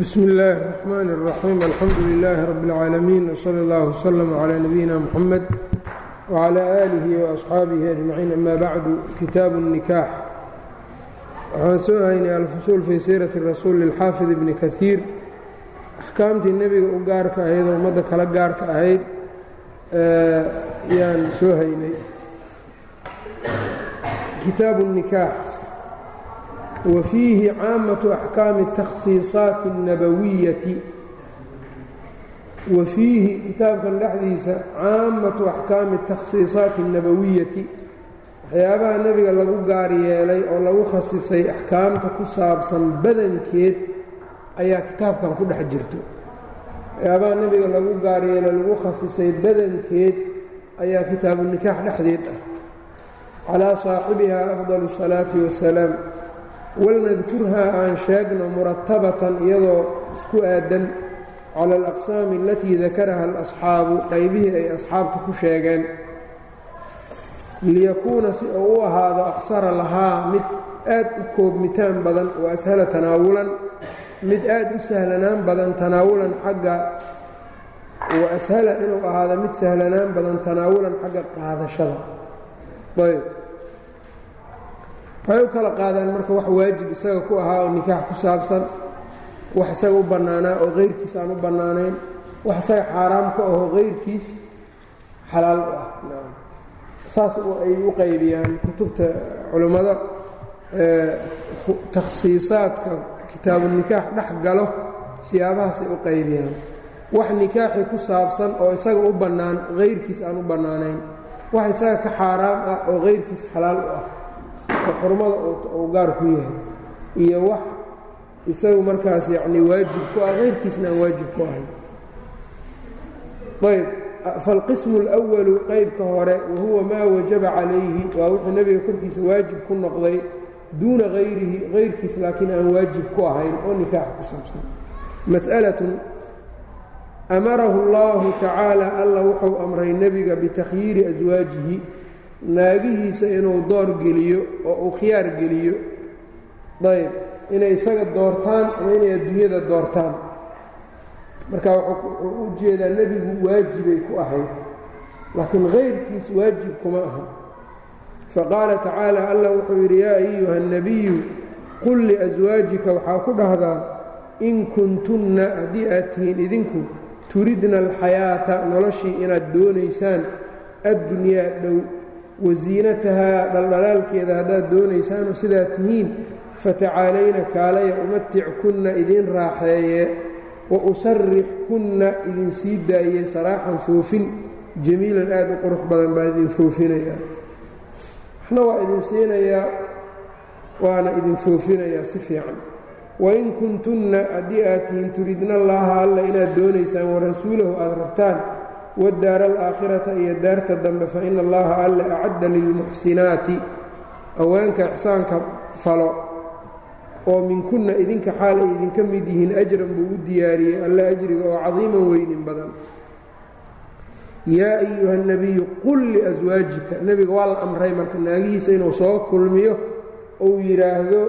bsmi اllahi الرحmn الرaxيim alxamdu لilaahi rab اlcaalamiin wslى اllah wslm عlى nabiyina mxamed wعlى aalihi وaصxaabihi ajmaciin ama bacdu kitaabu الnikaax waxaan soo haynay alfusuul fii siirati rasuul اlxaafid ibni kahiir axkaamtii nebiga u gaarka ahayd oo ummadda kala gaarka ahayd yaan soo haynay kitaabu الnikaax wa fiihi caamatu axkaami اtakhsiisaati الnabawiyati wa fiihi kitaabkan dhexdiisa caamatu axkaami اtakhsiisaati الnabawiyati waxyaabaha nebiga lagu gaar yeelay oo lagu khasisay axkaamta ku saabsan badankeed ayaa kitaabkan ku dhex jirto waxyaabaha nebiga lagu gaar yeelay lagu khasisay badankeed ayaa kitaabu nikaax dhexdeed ah calaa saaxibiha afdal الsalaati wassalaam walnadkurhaa aan sheegno muratabatan iyadoo isku aadan cala alaqsaami alatii dakaraha alasxaabu qaybihii ay asxaabta ku sheegeen liyakuuna si uu u ahaado aqsara lahaa mid aad u koobmitaan badan wa ashala tanaawulan mid aad u sahlanaan badan tanaawulan xagga wa ashala inuu ahaado mid sahlanaan badan tanaawulan xagga qaadashada ayb waxay u kala qaadaan marka wax waajib isaga ku ahaa oo nikaax ku saabsan wax isaga u bannaanaa oo keyrkiis aan u bannaanayn wax isaga xaaraam ka aho keyrkiis xalaal u ah. Saas ay u qaybiyaan kutubta culimmada takhsiisaadka kitaabu nikaax dhex galo siyaabahaasay u qaybiyaan. Wax nikaaxi ku saabsan oo isaga u bannaan keyrkiis aan u bannaanayn. Wax isaga ka xaaraam ah oo keyrkiis xalaal u ah oo xurmada uu gaar ku yahay iyo wax isagu markaas yacni waajib ku ah keyrkiisna aan waajib ku ahayn ayb falqismu اlأwalu qeybka hore wahuwa maa wajaba calayhi waa wuxuu nebiga korkiisa waajib ku noqday duuna hayrihi keyrkiis laakiin aan waajib ku ahayn oo nikaax ku saabsan mas'alatun amarahu اllahu tacaala alla wuxuu amray nebiga bitakhyiiri aswaajihi naagihiisa inuu door geliyo oo uu khiyaar geliyo. Ayb inay isaga doortaan ama inay adduunyada doortaan. Marka wuxuu u jeedaa nebigu waajibay ku ahayd laakiin kayrkiis waajib kuma aha. Faqaala tacaala allah wuxuu yidhi yaa ayuha الnabiyu qul liaswaajika waxaa ku dhahdaa in kuntunna haddii aad tihiin idinku turidna alxayaata noloshii inaad doonaysaan addunyaa dhow wasiinatahaa dhaldhalaalkeeda haddaad doonaysaanoo sidaa tihiin fatacaalayna kaalaya umatickunna idiin raaxeeye wa usarix kunna idin sii daaye saraaxan foofin. Jamiilan aad u qurux badan baan idin foofinayaa. Waxna waa idin siinayaa waana idin foofinayaa si fiican. Wain kuntunna haddii aad tihiin turidna allaaha alla inaad doonaysaan warasuulahu aad rabtaan wadaara alaakhirata iyo daarta dambe fa ina allaha alla acadda lilmuxsinaati. Haweenka ixsaanka falo oo minkunna idinka xaal ay idinka mid yihiin ajran buu u diyaariyey alla ajriga oo cadiiman weynin badan. Yaa ayuha nebiyu qul liaswaajika nebiga waa la amray marka naagihiisa inuu soo kulmiyo ou yidhaahdo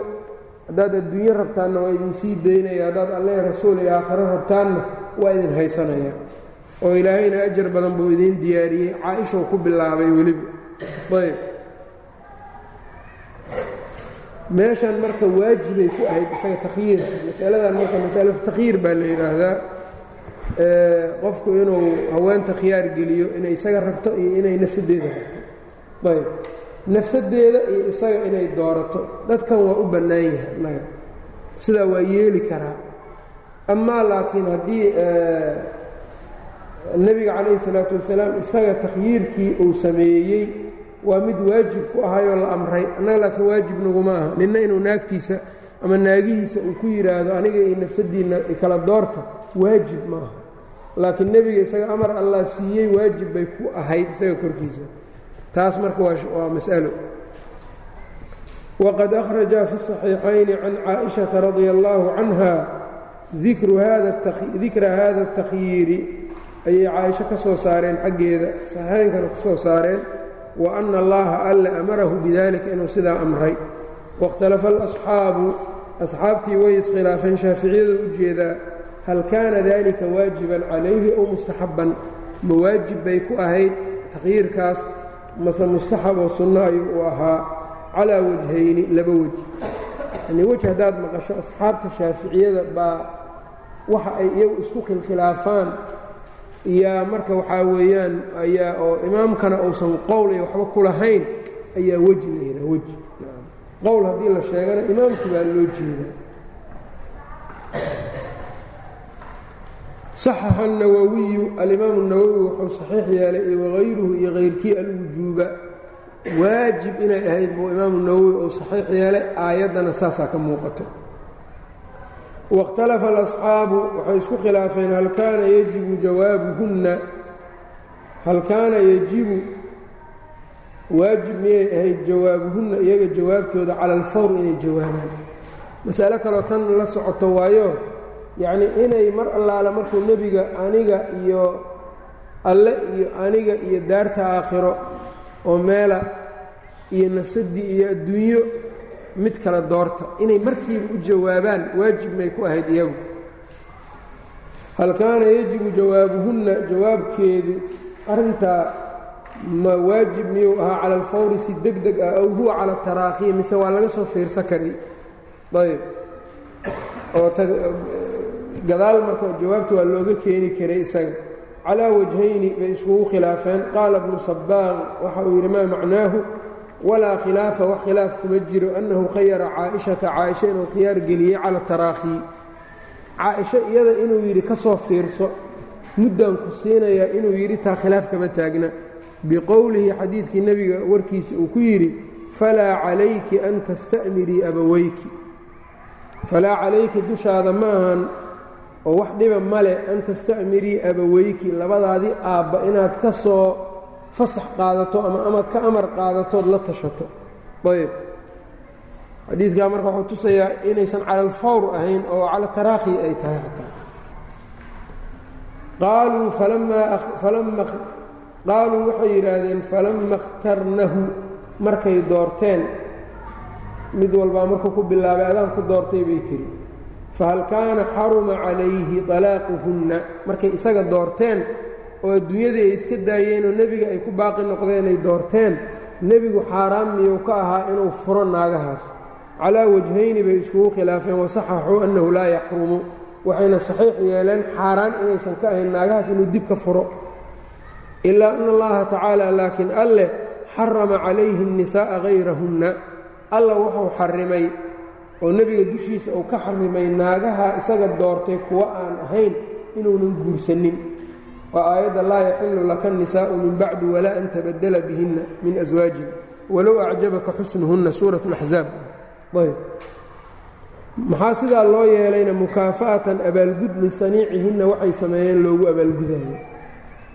haddaad adduunyo rabtaanna waa idin sii daynaya haddaad alle rasuul iyo aakhiro rabtaanna waa idin haysanaya oo ilaahayna ajar badan buu idiin diyaariyey caa-ishou ku bilaabay weliba. Ayb meeshan marka waajibay ku ahayd isaga takhyiirka masaladan marka masalatu takhyiir baa la yidhaahdaa qofku inuu haweenta khiyaar geliyo inay isaga rabto iyo inay nafsadeeda rabto. Ayb nafsadeeda iyo isaga inay doorato. Dadkan waa u bannaan yahay naga. Sidaa waa yeeli karaa. Amaa laakiin haddii nebiga calayhi salaatu wasalaam isaga takhyiirkii uu sameeyey waa mid waajib ku ahayoo la amray annaga laakiin waajib naguma aha ninna inuu naagtiisa ama naagihiisa uu ku yidhaahdo aniga iyo nafsadiinna kala doorta waajib ma aha laakiin nebiga isaga amar allah siiyey waajib bay ku ahayd isaga korkiisa taas marka waa mas'alo waqad akhraja fi الصaxiixayni can caaئiشhaةa radia اllahu canha dikra hada الtakhyiiri ayay caaisho ka soo saareen xaggeeda saxeynkana ku soo saareen wa ana allaha alla amarahu bidalika inuu sidaa amray. Wاkhtalafa alasxaabu asxaabtii way iskhilaafeen shaaficiyadu u jeedaa hal kaana dalika waajiban calayhi ow mustaxabban? Ma waajib bay ku ahayd takhyiirkaas mase mustaxab oo sunno ayuu u ahaa calaa wajhayni laba weji. Yanii weji haddaad maqasho asxaabta shaaficiyada baa waxa ay iyagu isku khilkhilaafaan iyaa marka waxaa weeyaan ayaa oo imaamkana uusan qowl iyo waxba ku lahayn ayaa weji la yidhaha weji qowl haddii la sheegana imaamki baa loo jeeda صaxaxa الnawawiyu alimaamu الnawowi wuxuu saxiix yeelay iyo wagayruhu iyo kayrkii alwujuuba waajib inay ahayd buu imaamu nawowi uu saxiix yeelay aayaddana saasaa ka muuqato waاkhtalafa اlasxaabu waxay isku khilaafeen hal kaana yajibu jawaabuhunna hal kaana yajibu waajib miyay ahayd jawaabuhunna iyaga jawaabtooda cala alfawr inay jawaabaan masalo kaloo tan la socoto waayo yacnii inay mar allaale markuu nebiga aniga iyo alle iyo aniga iyo daarta aakhiro oo meela iyo nafsaddii iyo adduunyo mid kale doorta. Inay markiiba u jawaabaan waajib may ku ahayd iyagu. Hal kaana yajibu jawaabuhunna jawaabkeedu arrintaa ma waajib miyuu ahaa cala alfawri si deg deg ah ow huwa cala taraakiya mise waa laga soo fiirsan karay ayb oo gadaal marka jawaabta waa looga keeni karay isaga. Calaa wajhayni bay iskugu khilaafeen. Qaala bnu sabbaan waxa uu yidhi maa macnaahu walaa khilaafa wax khilaaf kuma jiro annahu khayara caaishata caaisha inuu khiyaar geliyey cala taraakhi. Caaisho iyada inuu yidhi ka soo fiirso muddaan ku siinayaa inuu yidhi taa khilaaf kama taagna. Biqowlihi xadiidkii nebiga warkiisa uu ku yidhi falaa calayki an tasta'mirii abaweyki falaa calayki dushaada ma ahan oo wax dhiba male an tasta'mirii abaweyki labadaadii aabba inaad ka soo fasax qaadato ama ama ka amar qaadatood la tashato. Ayb xadiidkaa marka wuxuu tusayaa inaysan cala ahayn oo cala ay tahay xataa qaaluu falama qaaluu waxay yidhaahdeen falama اkhtarnahu markay doorteen mid walbaa markuu ku bilaabay adaan ku doortay bay tihi fahal kaana xaruma calayhi طalaaquhunna markay isaga doorteen oo adduunyadii ay iska daayeenoo nebiga ay ku baaqi noqdeen ay doorteen nebigu xaaraan miyuu ka ahaa inuu furo naagahaas. Calaa wajhayni bay iskugu khilaafeen wasaxaxuu annahu laa yaxrumu waxayna saxiix yeeleen xaaraan inaysan ka ahayn naagahaas inuu dib ka furo. Ilaa ana allaha tacaala laakiin alle xarama calayhi nnisaa'a hayrahunna alla wuxuu xarimay oo nebiga dushiisa uu ka xarimay naagaha isaga doortay kuwa aan ahayn inuunan guursanin waa aayadda laa yaxilu laka الnisaءu min bacdu walaa an tabadala bihinna min aswaajin walow acjabaka xusnuhunna suuraة اlaxzaab ayb maxaa sidaa loo yeelayna mukaafa'atan abaalgud lisaniicihinna waxay sameeyeen loogu abaalgudayo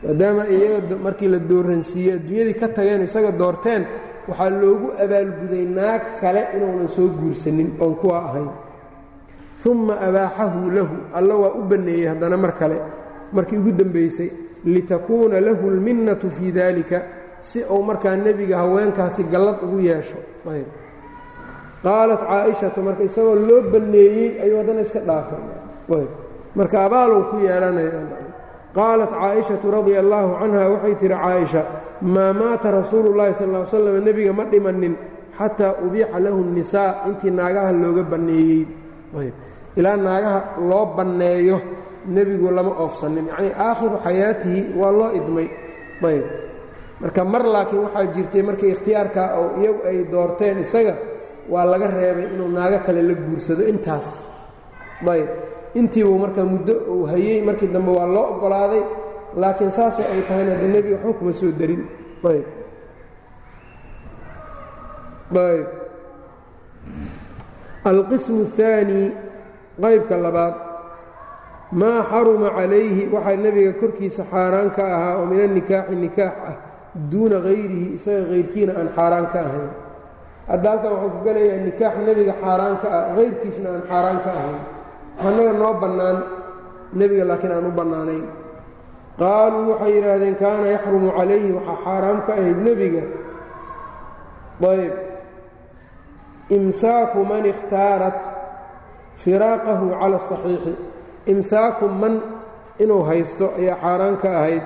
maadaama iyaga markii la dooransiiyey adduunyadii ka tageen isaga doorteen waxaa loogu abaalguday naag kale inuunan soo guursanin oon kuwa ahayn uma abaaxahu lahu alla waa u banneeyey haddana mar kale markii ugu dambaysay litakuuna lahu lminnatu fii dalika si uu markaa nebiga haweenkaasi gallad ugu yeesho. Qaalat caaishatu marka isagoo loo banneeyey ayuu haddana iska dhaafay. Marka abaalow ku yeelanaya qaalat caaishatu radia allaahu canha waxay tihi caaisha maa maata rasuulu llahi sal l slam nebiga ma dhimanin xataa ubiixa lahu nnisaa intii naagaha looga banneeyey ilaa naagaha loo banneeyo nebigu lama oofsanin. Yacnii aakhiru xayaatihi waa loo idmay. Ayb. Marka mar laakiin waxaa jirtay markay ikhtiyaarkaa oo iyagu ay doorteen isaga waa laga reebay inuu naago kale la guursado intaas. Ayb. Intiibuu marka muddo uu hayey markii dambe waa loo oggolaaday laakiin saasoo ay tahayna de nebiga waxba kuma soo darin. Ayb. Ayb. Alqismu اثaani qaybka labaad maa xaruma calayhi waxaa nebiga korkiisa xaaraan ka ahaa oo min anikaaxi nikaax ah duuna hayrihi isaga hayrkiina aan xaaraan ka ahayn. Hadda halkan waxuu ku gelayaa nikaax nebiga xaaraan ka ah hayrkiisna aan xaaraan ka ahayn. Annaga noo bannaan nebiga laakiin aan u bannaanayn. Qaaluu waxay yidhaahdeen kaana yaxrumu calayhi waxaa xaaraam ka ahayd nebiga. Ayb. Imsaaku man ikhtaarat firaaqahu cala asaxiixi imsaaku man inuu haysto ayaa xaaraan ka ahayd.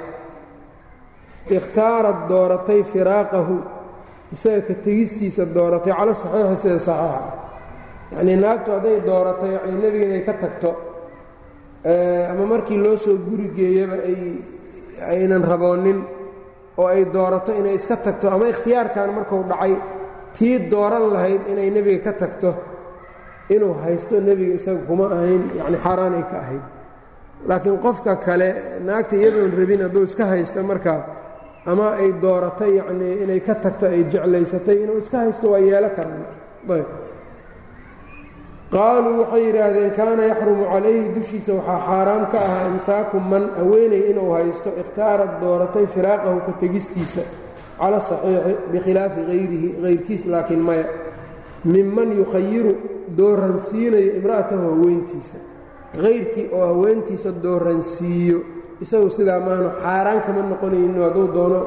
Ikhtaarat dooratay firaaqahu isaga ka tegistiisa dooratay cala saxiixi sida saxiixa. Ah yacnii naagtu hadday doorato yacnii nebiga inay ka tagto ama markii loo soo guri geeyaba ay aynan raboonin oo ay doorato inay iska tagto ama ikhtiyaarkan marku dhacay tii dooran lahayd inay nebiga ka tagto inuu haysto nebiga isaga kuma ahayn yacni xaaraanay ka ahayd. Laakiin qofka kale naagta iyadoon rabin hadduu iska haysto markaa ama ay doorato yacnii inay ka tagto ay jeclaysatay inuu iska haysto waa yeelo karaan. Ayb. Qaaluu waxay yidhaahdeen kaana yaxrumu calayhi dushiisa waxaa xaaraam ka ahaa imsaaku man haweeney inuu haysto ikhtaarat dooratay firaaqahu ka tegistiisa cala saxiixi bikhilaafi hayrihi hayrkiis laakiin maya minman yukhayiru dooransiinayo imra'atahu haweentiisa. Hayrkii oo haweentiisa dooransiiyo isagu sidaa maanu xaaraan kama noqonayno hadduu doono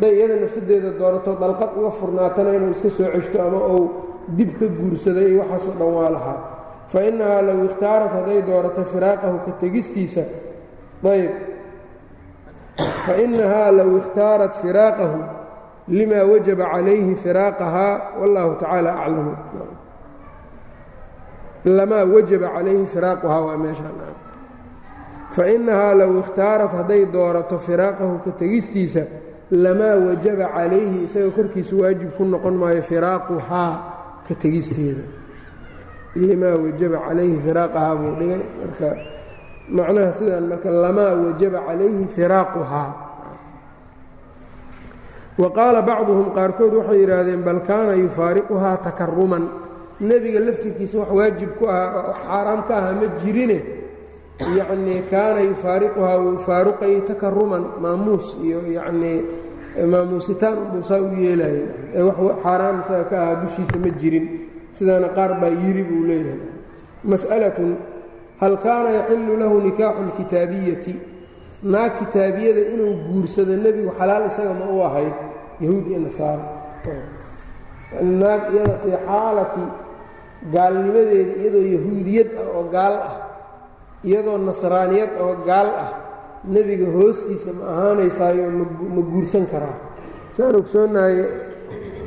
day iyada nafsadeeda doorato dalqad uga furnaatana inuu iska soo ceshto ama uu dib ka guursaday iyo waxaasoo dhan waa lahaa. Fa innahaa low ikhtaarat hadday doorato firaaqahu ka tegistiisa ayb fa innahaa low ikhtaarat firaaqahu lima wajaba calayhi firaaqahaa wallahu tacaala aclamu. Lamaa wajaba calayhi firaaquhaa waa meeshaan fa low ikhtaarat hadday doorato firaaqahu ka tegistiisa lamaa wajaba calayhi isaga korkiisa waajib ku noqon maayo firaaquhaa ka tegisteeda. Limaa wajaba calayhi firaaqahaa buu dhigay. Marka macnaha sidaan marka lamaa wajaba calayhi firaaquhaa wa qaala bacduhum qaarkood waxay yidhaahdeen bal kaana yufaariquhaa takaruman nebiga laftirkiisa wax waajib ku ah xaaraam ka aha ma jirine. Yacnii kaana yufaariquhaa wuu faaruqayay takaruman maamuus iyo yacnii maamuusitaan unbuusaa u yeelayen ee wax xaaraan isaga ka ahaa dushiisa ma jirin. Sidaana qaar baa yiri buu leeyahay. Mas'alatun hal kaana yaxillu lahu nikaaxu lkitaabiyati naag kitaabiyada inuu guursado nebigu xalaal isaga ma u ahayd yahuud iyo nasaara naag iyada fii xaalati gaalnimadeeda iyadoo yahuudiyad ah oo gaal ah iyadoo nasraaniyad oo gaal ah nebiga hoostiisa ma ahaanaysaayo ma guursan karaa saan ogsoonahay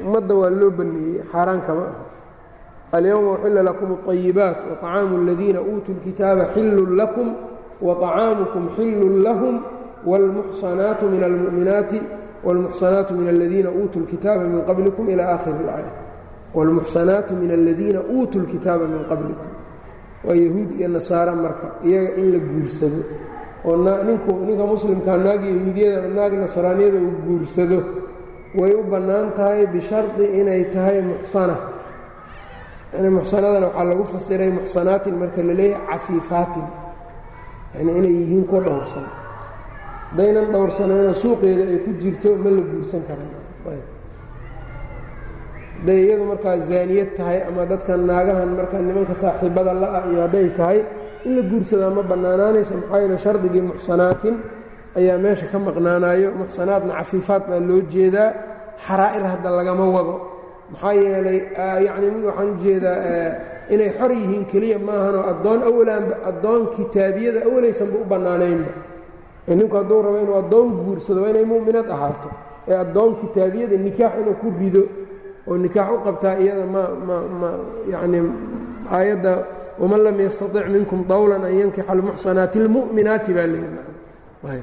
ummadda waa loo banneeyey xaaraan kama ah alyowma uxilla lakum اطayibaat waطacaamu اladiina uutuu اlkitaaba xillun lakum waطacaamukum xillun lahum wاlmuxsanaatu min almu'minaati wاlmuxsanaatu min aladiina uutuu اlkitaaba min qablikum ila aakhiri اlaaya wاlmuxsanaatu min aladiina uutuu اlkitaaba min qablikum waa yahuud iyo nasaara marka iyaga in la guursado oo ninku ninka muslimkaa naag yahuudiyada naag nasraaniyada uu guursado way u bannaan tahay bishardi inay tahay muxsana yani muxsanadana waxaa lagu fasiray muxsanaatin marka la leeyahay cafiifaatin yani inay yihiin kuwa dhowrsan haddaynan dhowrsanayna suuqeeda ay ku jirto ma la guursan karan hadday iyadu markaa zaaniyad tahay ama dadkan naagahan markaa nimanka saaxiibada la-ah iyo hadday tahay in la guursadaa ma bannaanaanayso maxaa yeele shardigii muxsanaatin? Ayaa meesha ka maqnaanayo muxsanaadna cafiifaad baa loo jeedaa. Xaraa'ir hadda lagama wado. Maxaa yeelay yacni waxaan u jeedaa inay xor yihiin keliya maahanoo addoon awalaanba addoon kitaabiyada awalaysanba u bannaanaynba ninku hadduu rabo inuu addoon guursado waa inay mu'minad ahaato ee addoon kitaabiyada nikaax inuu ku rido oo nikaax u qabtaa iyada ma ma ma yacni aayadda waman lam yastatic minkum dawlan an yankixa almuxsanaati almu'minaati baa leeyihi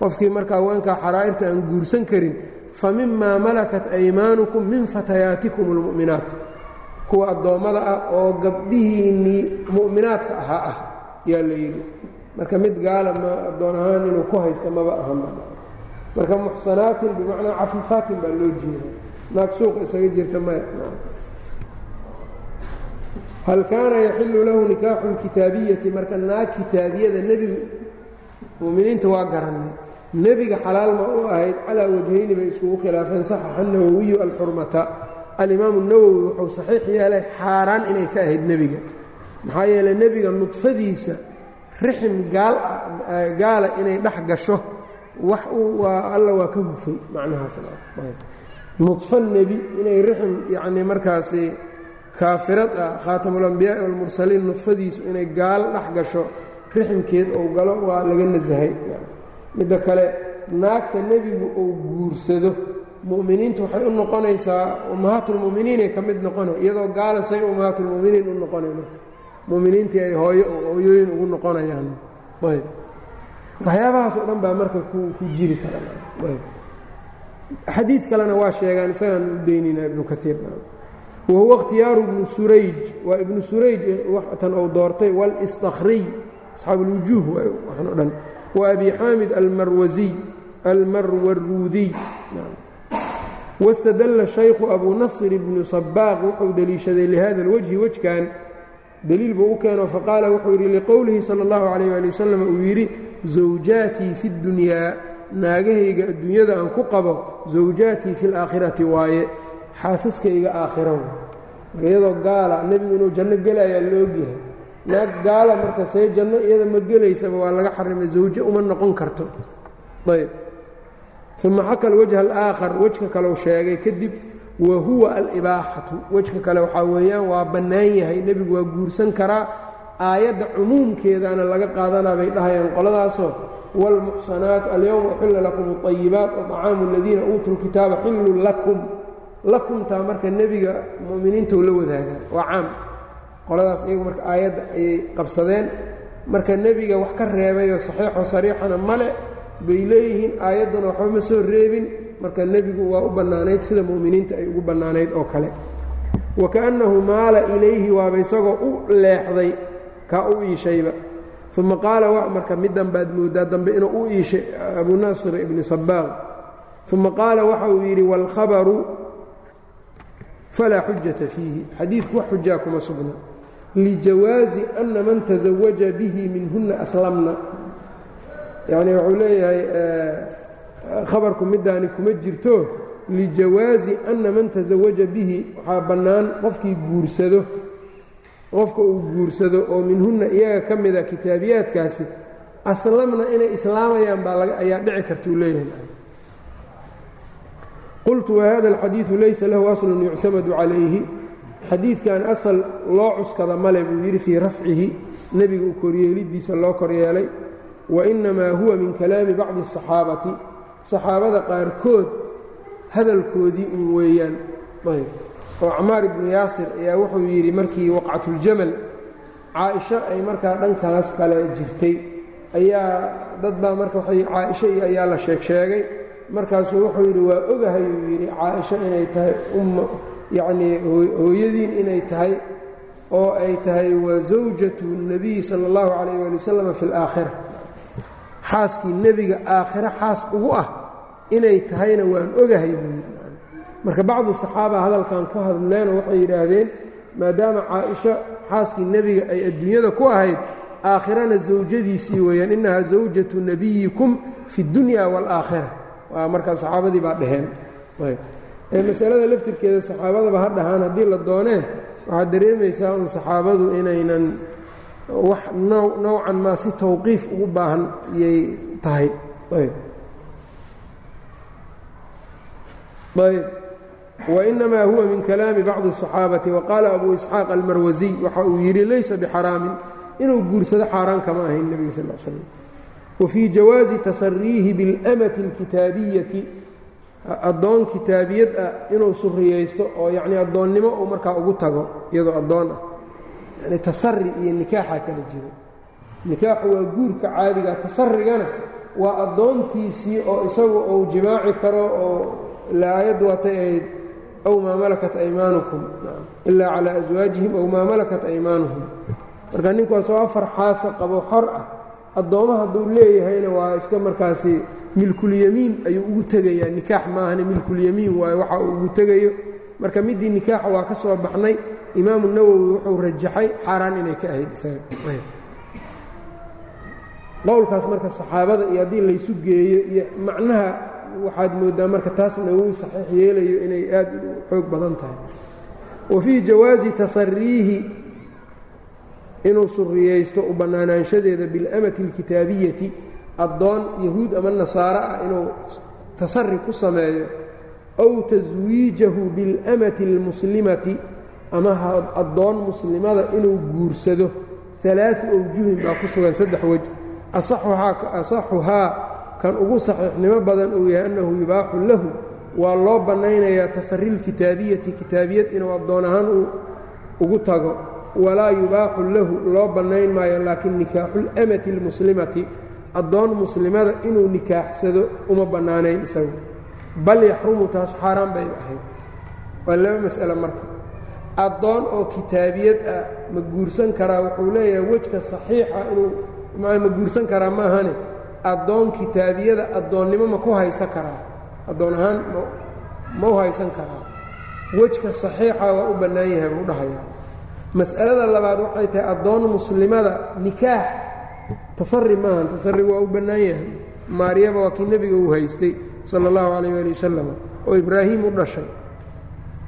qofkii markaa haweenkaa xaraa'irta aan guursan karin fa mimaa malakat aymaanukum min fatayaatikum اlmu'minaat kuwa addoommada ah oo gabdhihiinnii mu'minaadka ahaa ah yaa la yidhi marka mid gaala ma addoon ahaan inuu ku haysta maba ahanba marka muxsanaatin bimacnaa cafiifaatin baa loo jeeda naag suuqa isaga jirta maya hal kaana yaxilu lahu nikaaxu lkitaabiyati marka naag kitaabiyada nebigu muminiinta waa garannay nebiga xalaal ma u ahayd calaa wajhayni bay iskugu khilaafeen saxaxa nawowiyu alxurmata. Alimaamu nawowi wuxuu saxiix yeelay xaaraan inay ka ahayd nebiga. Maxaa yeeley nebiga nudfadiisa rixim gaala inay dhex gasho wax alla waa ka hufay macnahaasnudfo nebi inay rixim yacnii markaasi kaafirad ah khaatamulambiyaai walmursaliin nudfadiisu inay gaal dhex gasho riximkeed ou galo waa laga nasahay. Midda kale naagta nebigu uu guursado mu'miniintu waxay u noqonaysaa ummahaatulmu'miniinay ka mid noqona iyadoo gaala say ummahaatulmu'miniin u noqonay marka mu'miniintii ay hooyo hooyooyin ugu noqonayaan ayb waxyaabahaas oo dhan baa marka ku jiri kara xadiid kalena waa sheegaan isagaan u daynayna ibnu kaiir wahuwa ikhtiyaaru ibnu surayj waa ibnu surayj tan ou doortay wاlstakriy asxaab اlwujuuh waxan o dhan wa abi xaamid almarwasiy almarwaruudiy wاstadalla shaykhu abu nasr ibnu sabaaq wuxuu deliishaday lihada اlwajhi wejkan deliil buu u keeno faqaala wuxuu yidhi liqowlihi salى اllahu عalيh ali wasalam uu yidhi zawjaatii fi اdunyaa naagahayga adduunyada aan ku qabo zawjaatii fi اlaakhirati waaye xaasaskayga aakhiro iyadoo gaala nebigu inuu janno gelayaa loogyahay naag gaala marka see janno iyada ma gelaysaba waa laga xarimay zawjo uma noqon karto ayb uma xaka alwajha alaakhar wejka kaleu sheegay kadib wa huwa alibaaxatu wejka kale waxaa weeyaan waa bannaan yahay nebigu waa guursan karaa aayadda cumuumkeedaana laga qaadanaa bay dhahayaan qoladaasoo wاlmuxsanaat alyowma uxilla lakum اطayibaat waطacaamu aladiina uutuu lkitaaba xillun lakum lakumtaa marka nebiga mu'miniintau la wadaagaa waa caam qoladaas iyagu marka aayadda ayay qabsadeen marka nebiga wax ka reebayoo saxiixo sariixana male bay leeyihiin aayadduna waxba ma soo reebin marka nebigu waa u bannaanayd sida mu'miniinta ay ugu bannaanayd oo kale. Wa kaannahu maala ilayhi waaba isagoo u leexday ka u iishayba. Uma qaala marka mid dambaad moodaa dambe inuu u iishay abu naasir ibni sabaaq uma qaala waxa uu yidhi waalkhabaru falaa xujata fiihi. Xadiidku wax xujaa kuma sugna. Lijawaazi ana man tasawaja bihi minhunna aslamna. Yacnii wuxuu leeyahay khabarku midaani kuma jirto lijawaazi ana man taزawaja bihi waxaa bannaan qofkii guursado. Qofka uu guursado oo minhunna iyaga ka mida kitaabiyaadkaasi aslamna inay islaamayaan baa ayaa dhici kartuu leeyahay. Qultu wahada alxadiidu laysa lahu aslun yuctamadu calayhi. Xadiidkan asal loo cuskada male buu yidhi fii rafcihi nebiga u koryeelidiisa loo koryeelay. Wa innamaa huwa min kalaami bacdi asaxaabati saxaabada qaarkood hadalkoodii un weeyaan. Ayb. Oo camaar ibnu yaasir ayaa wuxuu yidhi markii waqcatuljamal caaisho ay markaa dhankaas kale jirtay. Ayaa dad baa marka waay caaisho iyo ayaa la sheeg sheegay markaasuu wuxuu yidhi waa ogahay uu yidhi caaisho inay tahay umma yacnii hooyadiin inay tahay oo ay tahay wa zawjatu nebiyi sala allahu calayh waali wasalam fi alaakhira xaaskii nebiga aakhiro xaas ugu ah inay tahayna waan ogahay buu yidhi. Marka bacdu saxaaba hadalkan ku hadleenoo waxay yidhaahdeen maadaama caaisho xaaskii nebiga ay adduunyada ku ahayd aakhirana zawjadiisii weeyaan innahaa zawjatu nebiyikum fi اddunya wاlaakhira waa markaa saxaabadii baa dhaheen. Masalada laftirkeeda saxaabadaba ha dhahaan haddii la doonee waxaad dareemaysaa un saxaabadu inaynan wax nowcan maa si tawqiif ugu baahan yay tahay ayb wainamaa huwa min kalaami bacdi الصaxaabati waqaala abu isxaaq almarwasiy waxa uu yidhi laysa bixaraamin inuu guursado xaaraan kama ahayn nebiga sal slam wfii jawaazi tasariihi biاlamati اlkitaabiyati addoon kitaabiyad ah inuu suriyaysto oo yacnii addoonnimo uu markaa ugu tago iyadoo addoon ah yani tasari iyo nikaaxa kala jiro. Nikaaxu waa guurka caadiga tasarigana waa addoontiisii oo isagu uu jimaaci karo oo ila aayaddu waatay ahayd aw maa malakat aymaanukum ilaa calaa aswaajihim aw maa malakat aymaanuhum marka ninkuwaasoo afar xaasa qabo xor ah addoomma hadduu leeyahayna waa iska markaasi milkulyamiin ayuu ugu tegayaa. Nikaax maahane milkulyamiin waayo waxa uu ugu tegayo. Marka middii nikaaxa waa ka soo baxnay imaamu nawowi wuxuu rajaxay xaaraan inay ka ahayd isaga qowlkaas marka saxaabada iyo haddii laysu geeyo iyo macnaha waxaad mooddaa marka taas nawowi saxiix yeelayo inay aad u xoog badan tahay wa fii jawaazi tasariihi inuu suriyaysto u bannaanaanshadeeda biاlamati اlkitaabiyati addoon yahuud ama nasaare ah inuu tasari ku sameeyo aw taswiijahu biاlamati اlmuslimati ama addoon muslimada inuu guursado alaau awjuhin baa ku sugan saddex wej asaxuhaa kan ugu saxiixnimo badan uu yahay annahu yubaaxu lahu waa loo bannaynayaa tasarilkitaabiyati kitaabiyad inuu addoon ahaan ugu tago. Walaa yubaaxu lahu loo bannayn maayo laakiin nikaaxulamati almuslimati addoon muslimada inuu nikaaxsado uma bannaanayn isagu. Bal yaxrumu taas xaaraan bay ahayd. Waa laba mas'ale marka addoon oo kitaabiyad ah ma guursan karaa wuxuu leeyahay wejka saxiixa inuu ma guursan karaa maahane addoon kitaabiyada addoonnimo ma ku haysan karaa. Addoon ahaan ma u haysan karaa. Wejka saxiixa waa u bannaan yahay buu dhahayaa. Mas'alada labaad waxay tahay addoon muslimada nikaax. Tasari maahan tasari waa u bannaan yahay. Maaryaba waa kii nebiga uu haystay sala allahu calayh waali wasalam oo ibraahim u dhashay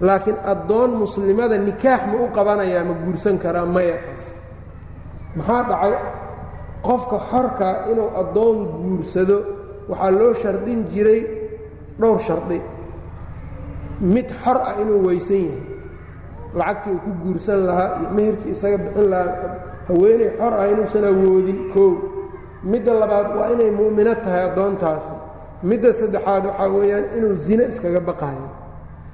laakiin addoon muslimada nikaax ma u qabanayaa ma guursan karaa maya taas maxaa dhacay? Qofka xorka inuu addoon guursado waxaa loo shardin jiray dhowr shardi. Mid xor ah inuu weysan yahay. Lacagtii uu ku guursan lahaa iyo meherkii isaga bixin lahaa haweeney xor ah inuusan awoodin koow midda labaad waa inay mu'mino tahay addoontaasi. Midda saddexaad waxaa weeyaan inuu zine iskaga baqaayo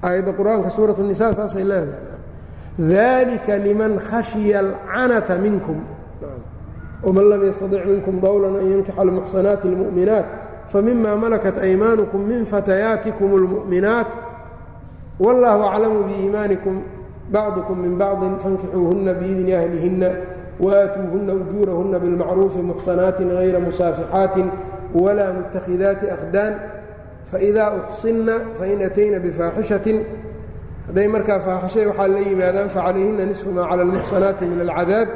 aayadda qur'aanka suurat nisa saasay leedahay. Dalika liman khashya alcanata minkum. Wman lam yastadic minkum dawlan an yankixa almuxsanaati اlmu'minaat famima malakat aymaanukum min fatayaatikum اlmu'minaat wallahu aclamu biiimaanikum bacdukum min bacdin fankixuuhuna biidni ahlihinna waaatuuhuna ujuurahuna bilmacruufi muxsanaatin hayra musaafixaatin walaa mutakhidaati akhdaan faidaa uxsinna fain atayna bifaaxishatin hadday markaa faaxishay waxaa la yimaadaan facalayhina nisfu maa cala almuxsanaati min alcadaab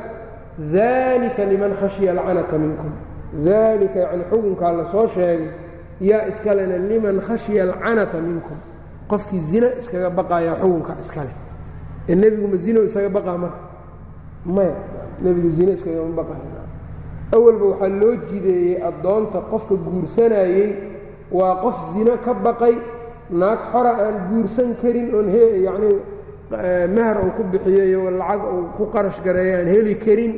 dalika liman khashya alcanata minkum daalika yacni xukunkaa la sheegay yaa iskalena liman khashya alcanata minkum qofkii zina iskaga baqayaa xukunka iskale ee nebigu ma zino isaga baqaa marka maya nebigu zino iskagama baqaya awalba waxaa loo jideeyey addoonta qofka guursanayey waa qof zino ka baqay naag xora aan guursan karin oon he yacnii mahar uu ku bixiyeyo lacag uu ku qarash gareeyo aan heli karin.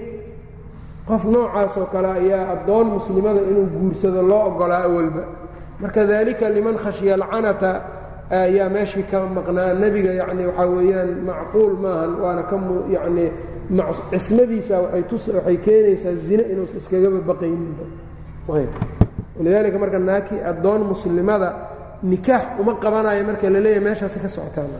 Qof noocaas oo kale ayaa addoon muslimada inuu guursado loo oggolaa awalba marka daalika liman khashya alcanata ayaa meeshii ka maqnaa nebiga yacni waxaa weeyaan macquul maahan waana ka yacnii cismadiisa waxay keenaysaa zine inuusa iskagaba baqayninba walidaalika marka naakii addoon muslimada nikaax uma qabanayo marka la leeyahay meeshaasi ka socotaan.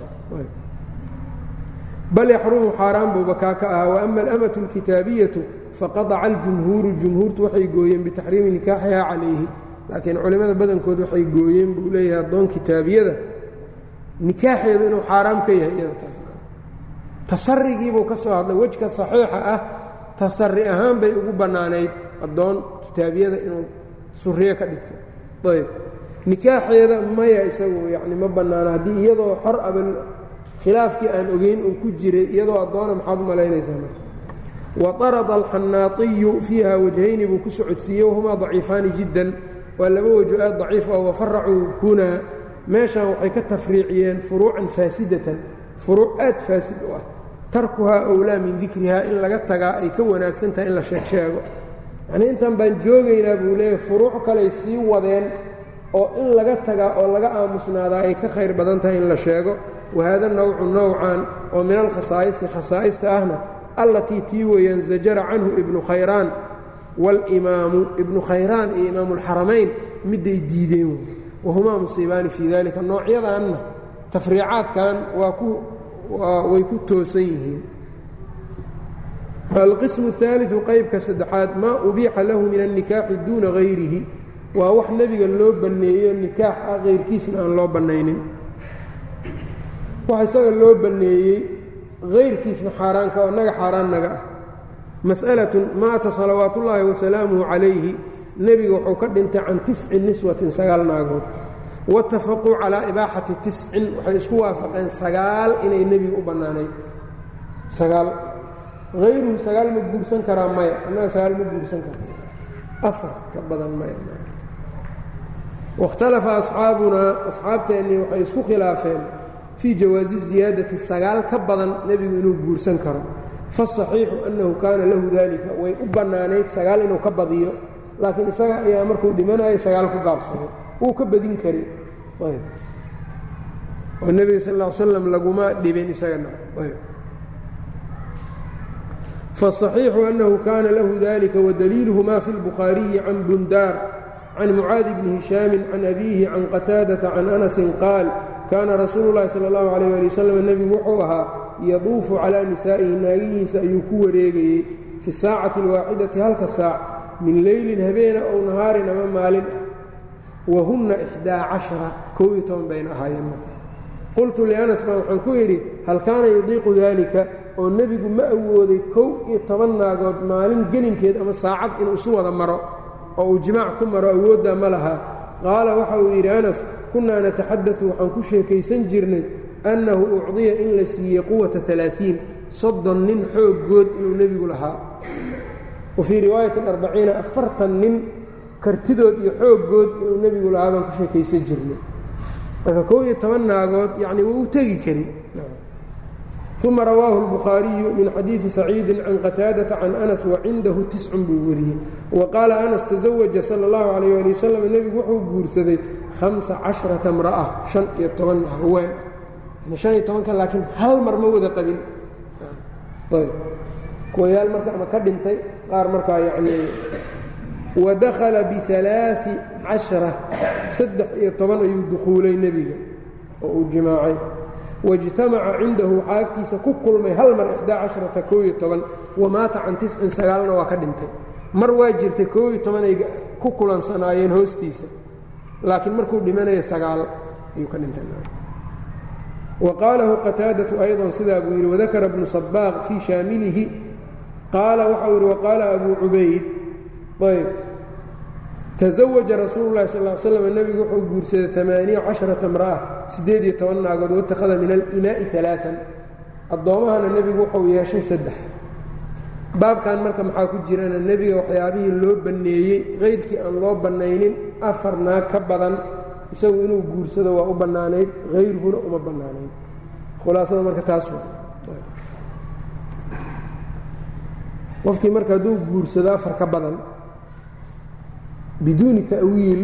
Bal yaxrumu xaaraan buuba kaa ka ahaa waama alamatu alkitaabiyatu faqadaca aljumhuuru jumhuurtu waxay gooyeen bitaxriimi nikaaxihaa calayhi laakiin culimmada badankood waxay gooyeen buu leeyahay addoon kitaabiyada nikaaxeedu inuu xaaraam ka yahay iyada taas tasarigiibuu ka soo hadlay wejka saxiixa ah tasari ahaan bay ugu bannaanayd addoon kitaabiyada inuu suriyo ka dhigto. Ayb. Nikaaxeeda maya isagu yacni ma bannaana. Haddii iyadoo xor aba khilaafkii aan ogeyn uu ku jiray iyadoo addoona maxaad u malaynaysaa marka? Waطarada alxanaaiyu fiiha wajhayni buu ku socodsiiyey wahumaa daciifaani jiddan. Waa laba wajo aad daciif ah wafaracuu hunaa. Meeshan waxay ka tafriiciyeen furuucan faasidatan. Furuuc aad faasid u ah. Tarkuhaa owlaa min dikrihaa in laga tagaa ay ka wanaagsan tahay in la sheegsheego yacnii intan baan joogaynaa buu leeyahy furuuc kaley sii wadeen oo in laga tagaa oo laga aamusnaadaa ay ka khayr badan tahay in la sheego. Wahaada nawcu nowcan oo min alkhasaa'isi khasaa'ista ahna allatii tii weeyaan zajara canhu ibnu khayraan walimaamu ibnu khayraan iyo imaamulxaramayn midday diideen wahumaa musiibaani fii dalika noocyadanna tafriicaadkan waa ku way ku toosan yihiin alqismu اhaaliثu qaybka saddexaad maa ubiixa lahu min alnikaaxi duuna hayrihi waa wax nebiga loo banneeyo nikaax ah kayrkiisna aan loo bannaynin wax isaga loo banneeyey hayrkiisna xaaraanka oo naga xaaraan naga ah mas'alatun maata salawaat ullaahi wasalaamuhu calayhi nebiga wuxuu ka dhintay can tisci niswatin sagaal naagood watafaquu calaa ibaaxati tiscin waxay isku waafaqeen sagaal inay nebiga u bannaanayd sagaal hayruhu sagaal ma guursan karaa maya annaga sagaal ma guursan kara afar ka badan maya wakhtalafa asxaabunaa asxaabteennii waxay isku khilaafeen fii jawaazi ziyaadati sagaal ka badan nebigu inuu guursan karo fasaxiixu annahu kaana lahu dalika way u bannaanayd sagaal inuu ka badiyo laakiin isaga ayaa markuu dhimanayo sagaal ku gaabsaday wuu ka badin kari oo nebiga sal ly slam laguma dhibin isagana faالصaxiixu annahu kaana lahu dalika wadaliiluhu ma fi اlbukhaariyi can bundaar can mucaadi bni hishaami can abiihi can qataadata can anasin qaal kaana rasuulu اllahi salى اllahu alayh ali wasalam nebigu wuxuu ahaa yaduufu calaa nisaa'ihi naagihiisa ayuu ku wareegayey fi saacati اlwaaxidati halka saac min leylin habeena ow nahaarin ama maalin ah wahunna ixdaa cashara kow iyo toban bayna ahaayeen qultu lianas baa waxaan ku idhi hal kaana yudiiqu dalika oo nebigu ma awooday kow iyo toban naagood maalin gelinkeed ama saacad inuu isu wada maro oo uu jimaac ku maro awooddaa ma laha. Qaala waxa uu yidhi anas kunnaa nataxadau waxaan ku sheekaysan jirnay annahu ucdiya in la siiyey quwata alaaثiin soddon nin xooggood inuu nebigu lahaa. Wa fii riwaayati arbaciina afartan nin kartidood iyo xooggood inuu nebigu lahaa baan ku sheekaysan jirnay. Marka kow iyo toban naagood yacni wuu u tegi kari uma rawaahu اlbukhaariyu min xadiidi saciidin can qataadata can anas wacindahu tiscun buu weriyey wa qaala anas tasawaja sala اllahu calayh ali wasalam nebigu wuxuu guursaday hamsa casharata mra'a shan iyo toban haween ah shan iyo tobankan laakiin hal mar ma wada qabin kuwayaal marka ama ka dhintay qaar markaa yani wadakhala bialaai cashara saddex iyo toban ayuu dukhuulay nebiga oo uu jimaacay waijtamaca cindahu waxaa agtiisa ku kulmay hal mar wamaata can sagaalna waa ka dhintay. Mar waa jirtay ay ku kulansanaayeen hoostiisa laakiin markuu dhimanaya ayuu ka dhintay. Wa qaalahu qataadatu ayضa sidaa buu yidhi wadakara bnu sabaaq fii shaamilihi. Qaala waxau yidhi waqaala abuu cubayd ayb taزawaja rasuulu اlahi sal ly slam nebigu wuxuu guursaday amaaniya casharata mra'a siddeed iyo toban naagood watakhada min alimaa'i alaaan addoommahana nebigu wuxuu yeeshay saddex baabkan marka maxaa ku jirana nebiga waxyaabihii loo banneeyey kayrkii aan loo bannaynin afar naag ka badan isagu inuu guursado waa u bannaanayd hayruhuna uma bannaanayd khulaasada marka taas qofkii marka hadduu guursado afar ka badan biduuni ta'wiil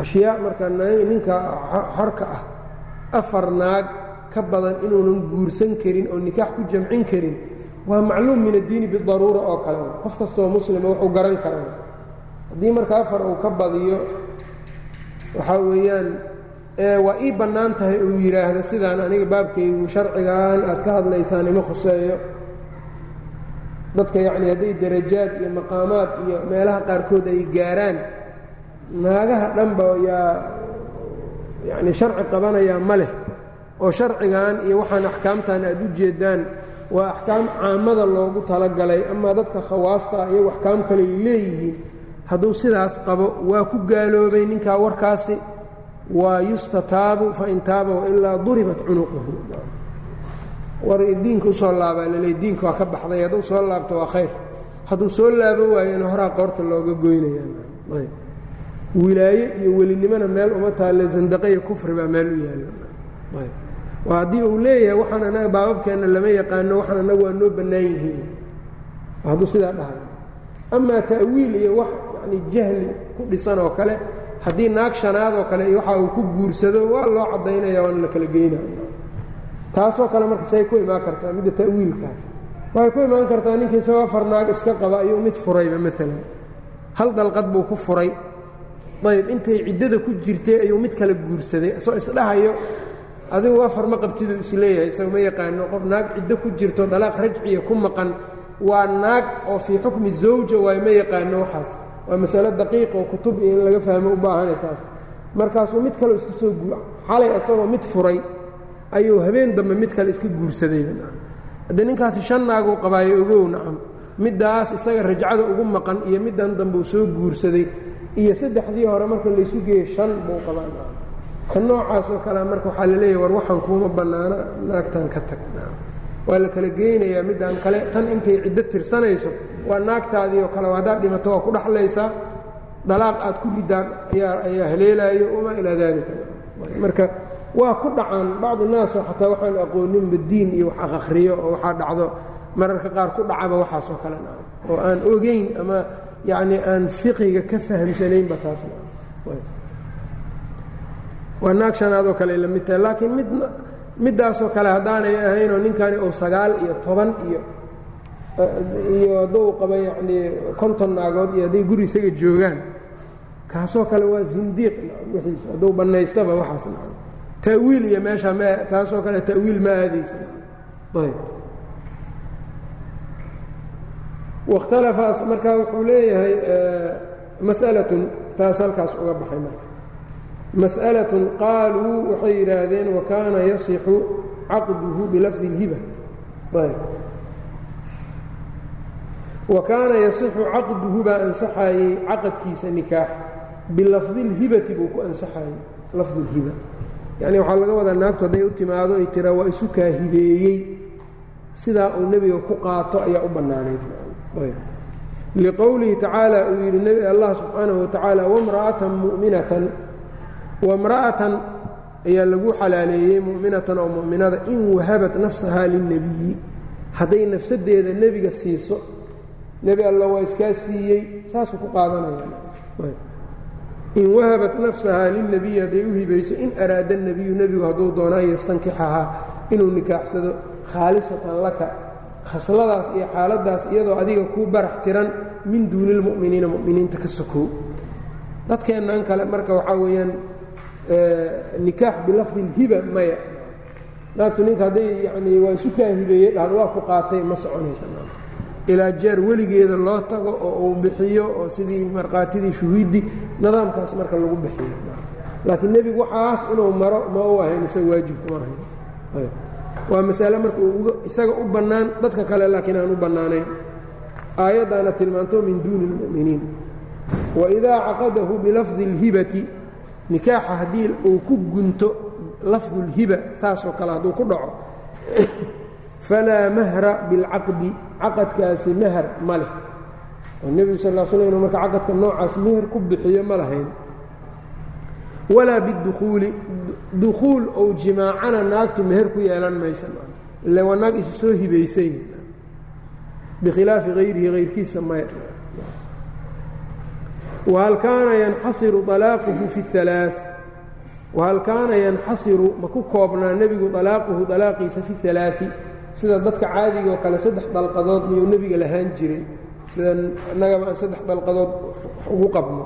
ashyaa marka ninka xorka ah afar naag ka badan inuunan guursan karin oo nikaax ku jamcin karin waa macluum min addiini bidaruura oo kale. Qof kastoo muslima wuxuu garan karaa. Haddii marka afar uu ka badiyo waxaa weeyaan waa ii bannaan tahay uu yidhaahda sidaan aniga baabkaygu sharcigan aad ka hadlaysaan ima khuseeyo dadka yacni hadday darajaad iyo maqaamaad iyo meelaha qaarkood ay gaaraan naagaha dhanba yaa yacni sharci qabanayaa ma leh. Oo sharcigan iyo waxaan axkaamtan aad u jeedaan waa axkaam caamada loogu talagalay amaa dadka khawaasta iyo axkaam kaley leeyihiin hadduu sidaas qabo waa ku gaaloobay ninkaa warkaasi. Waa yustataabu fain taaba wailaa duribat cunuquhu war diinka u soo laabaa laleey diinka waa ka baxday hadduu soo laabto waa khayr. Hadduu soo laabo waayana horaa qoorta looga goynaya wilaaye iyo welinimona meel uma taalle zandaqe kufri baa meel u yaalla. Haddii uu leeyahay waxaan anaga baababkeenna lama yaqaano waxaan anaga waa noo bannaan yihiin. Hadduu sidaa dhahay amaa ta'wiil iyo wax yani jahli ku dhisan oo kale haddii naag shanaad oo kale iyo waxa uu ku guursado waa loo caddaynaya waana la kala geynaya taasoo kale marka say ku imaan kartaa midda ta'wiilkaas waxay ku imaan kartaa ninka isagoo afar naag iska qaba ayuu mid furayba maalan hal dalqad buu ku furay. Ayb intay ciddada ku jirtay ayuu mid kala guursaday isoo isdhahayo adigu afar ma qabtiduu is leeyahay isaga ma yaqaano. Qof naag ciddo ku jirto dalaaq rajciya ku maqan waa naag oo fii xukmi zawja waay ma yaqaano waxaas. Waa masalo daqiiq oo kutub iyo in laga fahmo u baahana taas. Markaasuu mid kaleo iska soo xalay isagoo mid furay ayuu habeen dambe mid kale iska guursadayba haddee ninkaasi shan naaguu qabaayo ogow nacam. Middaas isaga rajcada ugu maqan iyo middan dambe uu soo guursaday iyo saddexdii hore marka laysu geeyey shan buu qabaa ka noocaas oo kalea marka waxaa la leeyahay war waxaan kuuma bannaana naagtan ka tag waa la kala geynayaa middaan kale tan intay ciddo tirsanayso waa naagtaadii oo kale haddaad dhimato waa ku dhaxlaysaa dalaaq aad ku ridaan ayaa ayaa haleelaayo wamaa ilaa daalika marka waa ku dhacaan bacdi naasoo xataa waxaan aqooninba diin iyo wax akhriyo oo waxaa dhacdo. Mararka qaar ku dhacaba waxaasoo kale nacam oo aan ogeyn ama yacni aan fiqiga ka fahamsanaynba taas nacam waa naag kale la mid tahay. Laakiin mid middaasoo kale haddaanay ahaynoo ninkani uu sagaal iyo toban iyo iyo hadduu qaba yacnii konton naagood iyo hadday guri isaga joogaan kaasoo kale waa zindiiq. Wiiis hadduu bannaystaba waxaas ta'wiil iyo meesha m taasoo kale ta'wiil ma aadaysa ayb wakhtalafa marka wuxuu leeyahay mas'alatun taas halkaas uga baxay marka mas'alatun qaaluu waxay yidhaahdeen wa kaana yasixu caqduhu bilafdi اlhiba ayb wa kaana yasixu caqduhu baa ansaxayey caqadkiisa nikaax bilafdi اlhibati buu ku ansaxayey lafdu اlhiba yacni waxaa laga wadaa naagtu hadday u timaado ay tiraa waa isu kaahibeeyey sidaa uu nebiga ku qaato ayaa u bannaanayd liqowlihi tacaala uu yidhi allah subxaanahu watacaala wamra'atan mu'minatan. Wamra'atan ayaa lagu xalaaleeyey mu'minatan oo mu'minada in wahabat nafsahaa lilnebiyi hadday nafsadeeda nebiga siiso nebi alla waa iskaa siiyey saasuu ku qaadanaya in wahabat nafsahaa lilnebiyi hadday u hibayso in araada nebiyu nebigu hadduu doono an yastankixahaa inuu nikaaxsado. Khaalisatan laka khasladaas iyo xaaladdaas iyadoo adiga kuu barax tiran min duuni lmu'miniina mu'miniinta ka sokow. Dadkeennan kale marka waxaa weeyaan nikaax bilafdi lhiba maya. Naagtu ninka hadday yanii waa isu kaa hibeeyey dhahdo waa ku qaatay ma soconaysa ilaa jeer weligeeda loo tago oo uu bixiyo oo sidii markhaatidii shuhiiddii nidaamkaas marka lagu bixiyo laakiin nebigu waxaas inuu maro ma u ahayn isaga waajibkuma ahayn waa masale marka isaga u bannaan dadka kale laakiin aan u bannaanayn aayaddaana tilmaanto min duuni اlmu'miniin waidaa caqadahu bilafdi اlhibati nikaaxa haddii uu ku gunto lafdu اlhiba saasoo kale hadduu ku dhaco falaa mahra bilcaqdi caqadkaasi mahar ma leh oo nebigu sal l sl inuu marka caqadka noocaas meher ku bixiyo ma lahayn walaa bidukhuuli dukhuul ou jimaacana naagtu meher ku yeelan maysa ile waa naag isu hibaysay bikhilaafi hayrihi hayrkiisa maya wahal kaana yanxasiru alaaquhu fi اalaa wahal kaana yanxasiru ma ku koobnaa nebigu alaaquhu alaaqiisa fi اalaai sida dadka caadigaoo kale saddex dalqadood miyuu nebiga lahaan jiray sida annagaba aan saddex dalqadood ugu qabno.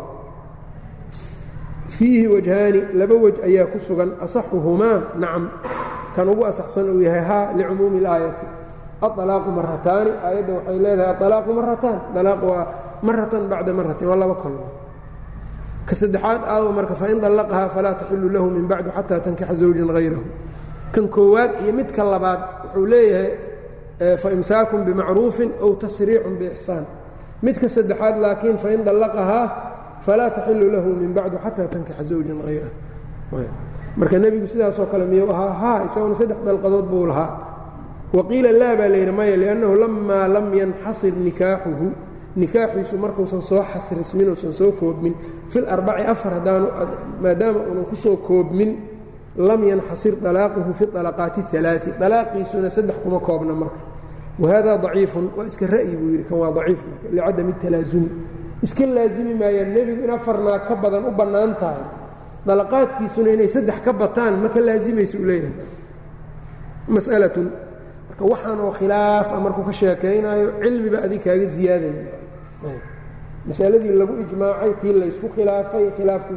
Fiihi wajhaani laba wej ayaa ku sugan asaxuhumaa nacam kan ugu asaxsan uu yahay haa licumuumi اlaayati aalaaqu marataani aayadda waxay leedahay aalaaqu marataan alaaq waa maratan bacda maratin waa laba kol ka saddexaad aawo marka fain dallaqahaa falaa taxilu lahu min bacdu xataa tankixa zawjan hayrahu kan koowaad iyo midka labaad wuxuu leeyahay faimsaakun bimacruufin ow tasriicun biixsaan midka saddexaad laakiin fain dallaqahaa falaa taxilu lahu min bacdu xataa tankixa zawjan hayra marka nebigu sidaasoo kale miyuu ahaa? Haa isaguna saddex dalqadood buu lahaa. Waqiila laa baa layidhi maya liannahu lamaa lam yanxasir nikaaxuhu. Nikaaxiisu markuusan soo xasrismin uusan soo koobmin. Fil arbaci afar haddaanu maadaama uunan ku soo koobmin lam yanxasir dalaaquhu fi alaqaati اalaai dalaaqiisuna saddex kuma koobna marka. Wahada daciifun waa iska ra'yi buu yidhi kan waa daciif marka licadami talaasumi iska laazimi maayaan nebigu in afarnaa ka badan u bannaan tahay. Dalaqaadkiisuna inay saddex ka bataan ma ka laazimaysa u leeyahay. Mas'alatun marka waxaan oo khilaafa markuu ka sheekaynaayo cilmiba adig kaaga ziyaadaya masaladii lagu ijmaacay tii laysku khilaafay khilaafku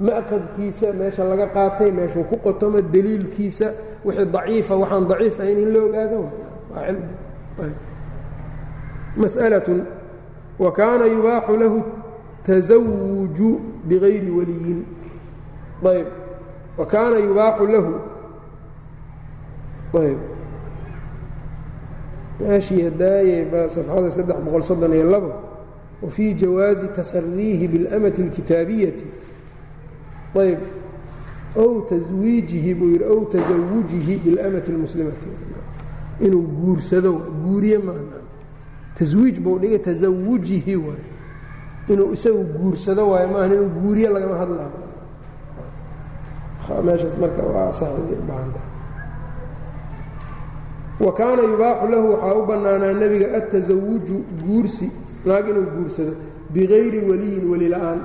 ma'qadkiisa meesha laga qaatay meeshuu ku qotomo deliilkiisa wixii daciifa waxaan daciif ahayn in la ogaado. Masأlaة wa kaana yubaaxu lahu tasawuju bigayri waliyin. Ayb. Wa kaana yubaaxu lahu. Ayb. Meeshii hadaaye safxada saddex boqol soddon iyo labo wfii jawaazi tasariihi biاlamati اlkitaabiyati ayb ow taswiijihi buu yidhi ow tasawujihi biاlamati اlmuslimati inuu guursado guuriye maa taswiij buu dhigay tasawujihi waay inuu isagu guursado waayo maaha inuu guuriye lagama hadlaayo meeshaas marka waa saxidii u baahan tahay wa kaana yubaaxu lahu waxaa u bannaanaa nebiga atasawuju guursi naag inuu guursado biqayri weliyin weli la'aan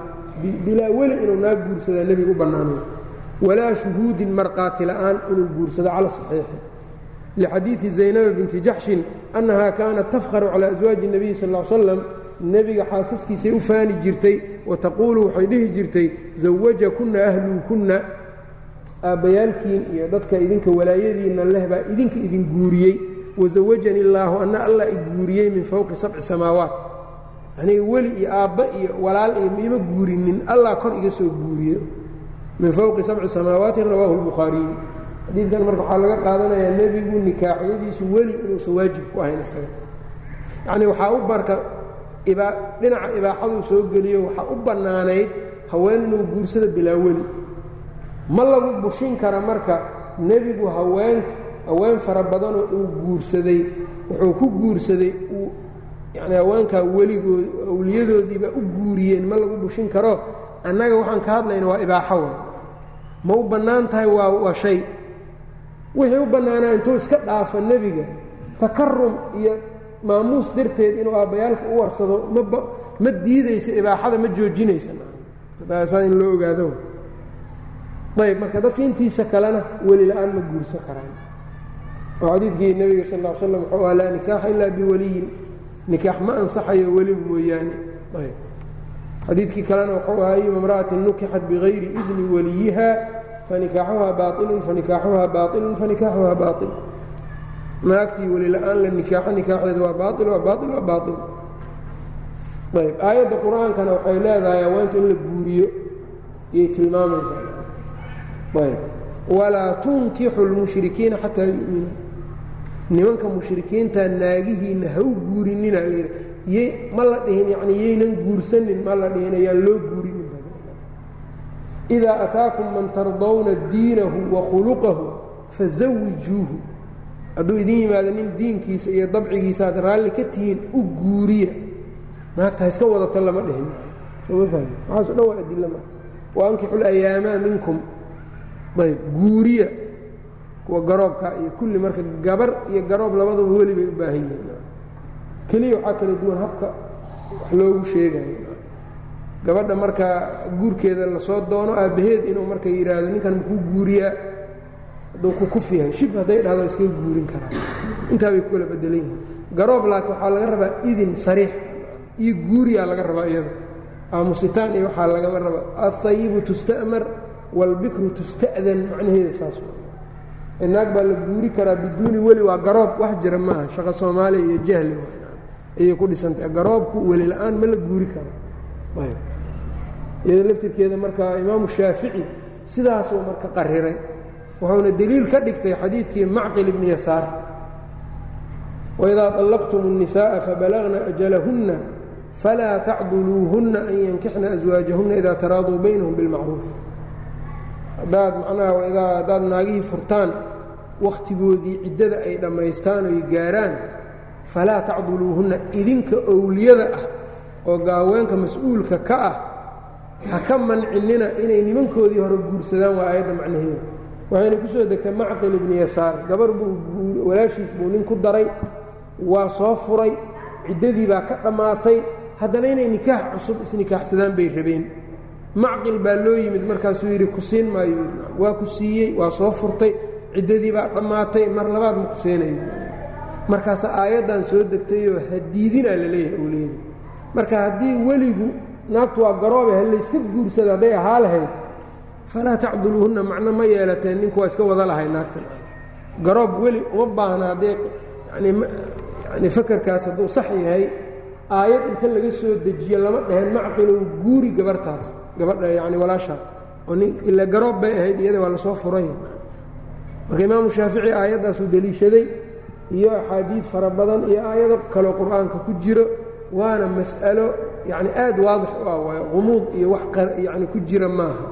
bilaa weli inuu naag guursadaa nebiga u bannaanayo walaa shuhuudin markhaati la'aan inuu guursado cala saxiixi. Lixadiidi zaynaba binti jaxshin annahaa kaanat tafkharu calaa aswaaji nebiyi sal l slam nebiga xaasaskiisay u faani jirtay wa taquulu waxay dhihi jirtay zawajakunna ahlukunna aabbayaalkiin iyo dadka idinka walaayadiinna leh baa idinka idin guuriyey wazawajani illaahu anna alla i guuriyey min fowqi sabci samaawaat aniga weli iyo aabba iyo walaal iyo miima guurinin allah kor iga soo guuriye min fowqi sabci samaawaati rawaahu lbukhaariyu xadiidkan marka waxaa laga qaadanayaa nebigu nikaaxyadiisu weli inuusan waajib ku ahayn isaga. Yacnii waxaa u marka ibaa dhinaca ibaaxaduu soo geliyo waxaa u bannaanayd haween inuu guursado bilaa weli. Ma lagu bushin kara marka nebigu haween haween fara badanoo uu guursaday wuxuu ku guursaday uu yacni haweenkaa weligood awliyadoodiibaa u guuriyeen ma lagu bushin karo annaga waxaan ka hadlayna waa ibaaxo wa ma u bannaan tahay waa waa shay. Wixii u bannaanaa intuu iska dhaafa nebiga takarum iyo maamuus darteed inuu aabbayaalka u warsado maba ma diidaysa ibaaxada ma joojinaysa. Saa in loo ogaado. Ayb marka dadka intiisa kalena weli la'aan ma guursan karaan. Oo xadiidkii nebiga sal ll slam wuxuu aha laa nikaaxa ilaa biwaliyin nikaax ma ansaxayo weli mooyaane. Xadiidkii kalena wuxuu ahaa ayuma imra'atin nukixat bigayri idni waliyiha fanikaaxuhaa baailun fanikaaxuhaa baailun fanikaaxuhaa baail naagtii weli la'aan la nikaaxo nikaaxeeda waa baail waa baail waa baail ayb. Aayadda qur'aankana waxay leedahay haweenka in la guuriyo iyay tilmaamaysaa. Ayb. Walaa tunkixu lmushrikiina xataa yu'minuu nimanka mushrikiinta naagihiinna ha u guurinina y ma la dhihin yani yaynan guursanin ma la dhihin ayaan loo guurinin idaa ataakum man tardawna diinahu wa khuluqahu fazawijuuhu hadduu idin yimaado nin diinkiisa iyo dabcigiisa aad raalli ka tihiin u guuriya. Naagta ha iska wadato lama dhihin. Waxaaso dhan waa adila ma waankixu layaamaa minkum. Ayb guuriya kuwa garoobka iyo kulli marka gabar iyo garoob labaduba weli bay u baahan yihiin. Keliya waxaa kala duwan habka wax loogu sheegayo gabadha marka guurkeeda la soo doono aabbaheed inuu marka yidhaahdo ninkan makuu guuriyaa? Hadduu ku kuf yahay shib hadday dhahdo iskaga guurin karaa intaa ku kala bedelan yihiin. Garoob laakiin waxaa laga rabaa idin sariix iyo guuriyaa laga rabaa iyada. Aamusitaan iyo waxaa lagama rabaa alhayibu tusta'mar wاlbikru tusta'dan macnaheeda saas naag baa la guuri karaa biduuni weli waa garoob wax jira maaha shaqo soomaaliya iyo jahli ayay ku dhisantaha garoobku weli la-aan ma la guuri karo iyado laftirkeeda marka imaamu shaafici sidaasuu marka qariray wuxuuna deliil ka dhigtay xadiidkii macqil ibni yasaar waidaa طallaqtum الnisaءa fabalagna ajalahunna falaa tacduluuhunna an yankixna aswaajahunna idaa taraaduu baynahum biاlmacruuf haddaad macnaha idaa haddaad naagihii furtaan wakhtigoodii ciddada ay dhammaystaan oy gaaraan falaa tacduluuhunna idinka owliyada ah oo gaaweenka mas'uulka ka ah ha ka mancinina inay nimankoodii hore guursadaan waa aayadda macnaheeda waxayna ku soo degtay macqil ibni yasaar. Gabar buu walaashiis buu nin ku daray waa soo furay ciddadii baa ka dhammaatay. Haddana inay nikaax cusub isnikaaxsadaan bay rabeen. Macqil baa loo yimid markaasuu yidhi ku siin maayo. Waa ku siiyey waa soo furtay ciddadii baa dhammaatay mar labaad ma ku siinayo markaasa aayaddan soo degtayoo hadiidinaa la leeyahay owliyada marka haddii weligu naagtu waa garoobe ha layska guursada hadday ahaa lahayd falaa tacduluuhunna macno ma yeelateen ninku waa iska wada lahay naagtan. Garoob weli uma baahna haddee yani fakarkaas hadduu sax yahay aayad inta laga soo dejiyo lama dhaheen macqilow guuri gabartaas gabadha yani walaasha. Oo nin ila garoob bay ahayd iyada waa la soo furay marka imaamu shaafici aayaddaasuu deliishaday iyo axaadiid fara badan iyo aayado kaloo qur'aanka ku jiro waana mas'alo yani aad waadix u ah waayo qumuud iyo wax yani ku jira maaha.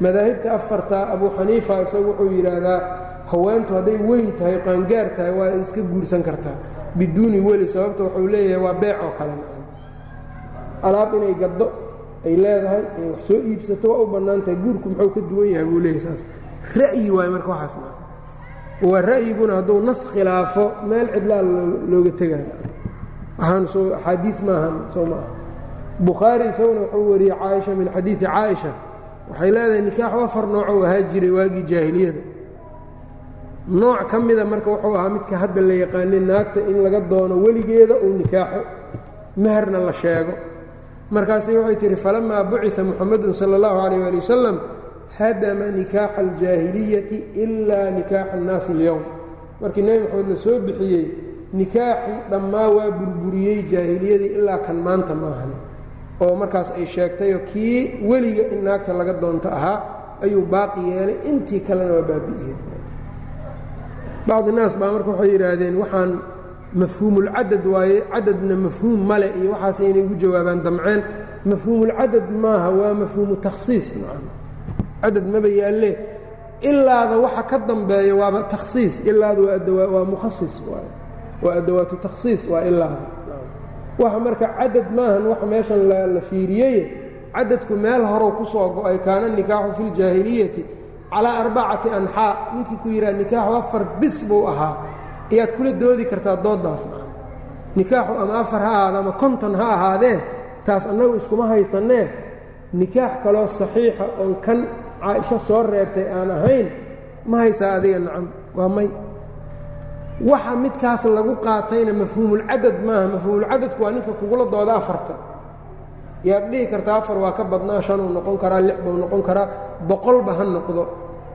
Madaahibta afarta abu xaniifa isagu wuxuu yidhaahdaa haweentu hadday weyn tahay qaangaar tahay waa iska guursan kartaa biduuni weli sababta wuxuu leeyahay waa beec oo kale. Alaab inay gaddo ay leedahay inay wax soo iibsato waa u bannaan tahay guurku muxuu ka duwan yahay buu leeyahy saas. Ra'yi waayo marka waxaasna waa ra'yiguna hadduu nas khilaafo meel cidlaa looga tegaya waxaan soo axaadiid maahan soo ma aha. Bukhaari isaguna wuxuu wariyey caaisha min xadiidi caaisha. Waxay leedahay nikaaxu afar noocou ahaa jiray waagii jaahiliyada. Nooc ka mida marka wuxuu ahaa midka hadda la yaqaanay naagta in laga doono weligeeda uu nikaaxo meherna la sheego. Markaasi waxay tihi falamaa bucia muxamedun sala اllahu alayh ali wasalam hadama nikaaxa aljaahiliyati ilaa nikaaxa annaasi اlyowm markii nebi maxamed la soo bixiyey nikaaxii dhammaa waa burburiyey jaahiliyadii ilaa kan maanta maahane oo markaas ay sheegtayoo kii weliga in naagta laga doonto ahaa ayuu baaqi yeelay intii kalena waa baabi'iyey bacdi naas baa marka waxay yidhaahdeen waxaan mafhuumulcadad waaye cadadna mafhuum male iyo waxaas inay ugu jawaabaan damceen. Mafhuumulcadad maaha waa mafhuumu takhsiis nacam cadad maba yaalle? Ilaada waxa ka dambeeya waaba takhsiis. Ilaada waa mukhasis waa adawaatu takhsiis waa ilaada waxa marka cadad maahan waxa meeshan la fiiriyey cadadku meel horow ku soo go'ay kaana nikaaxu fi ljaahiliyati calaa arbacati anxaa. Ninkii ku yidhaha nikaaxu afar bis buu ahaa. Ayaad kula doodi kartaa dooddaas maa nikaaxu ama afar ha ahaado ama konton ha ahaadee taas annagu iskuma haysannee nikaax kaloo saxiixa oon kan caaisho soo reebtay aan ahayn ma haysaa adiga nacam waa may. Waxa midkaas lagu qaatayna mafhuumulcadad maaha. Mafhuumulcadadku waa ninka kugula dooda afarta. Yaad dhihi kartaa afar waa ka badnaa shanuu noqon karaa lix buu noqon karaa boqolba ha noqdo.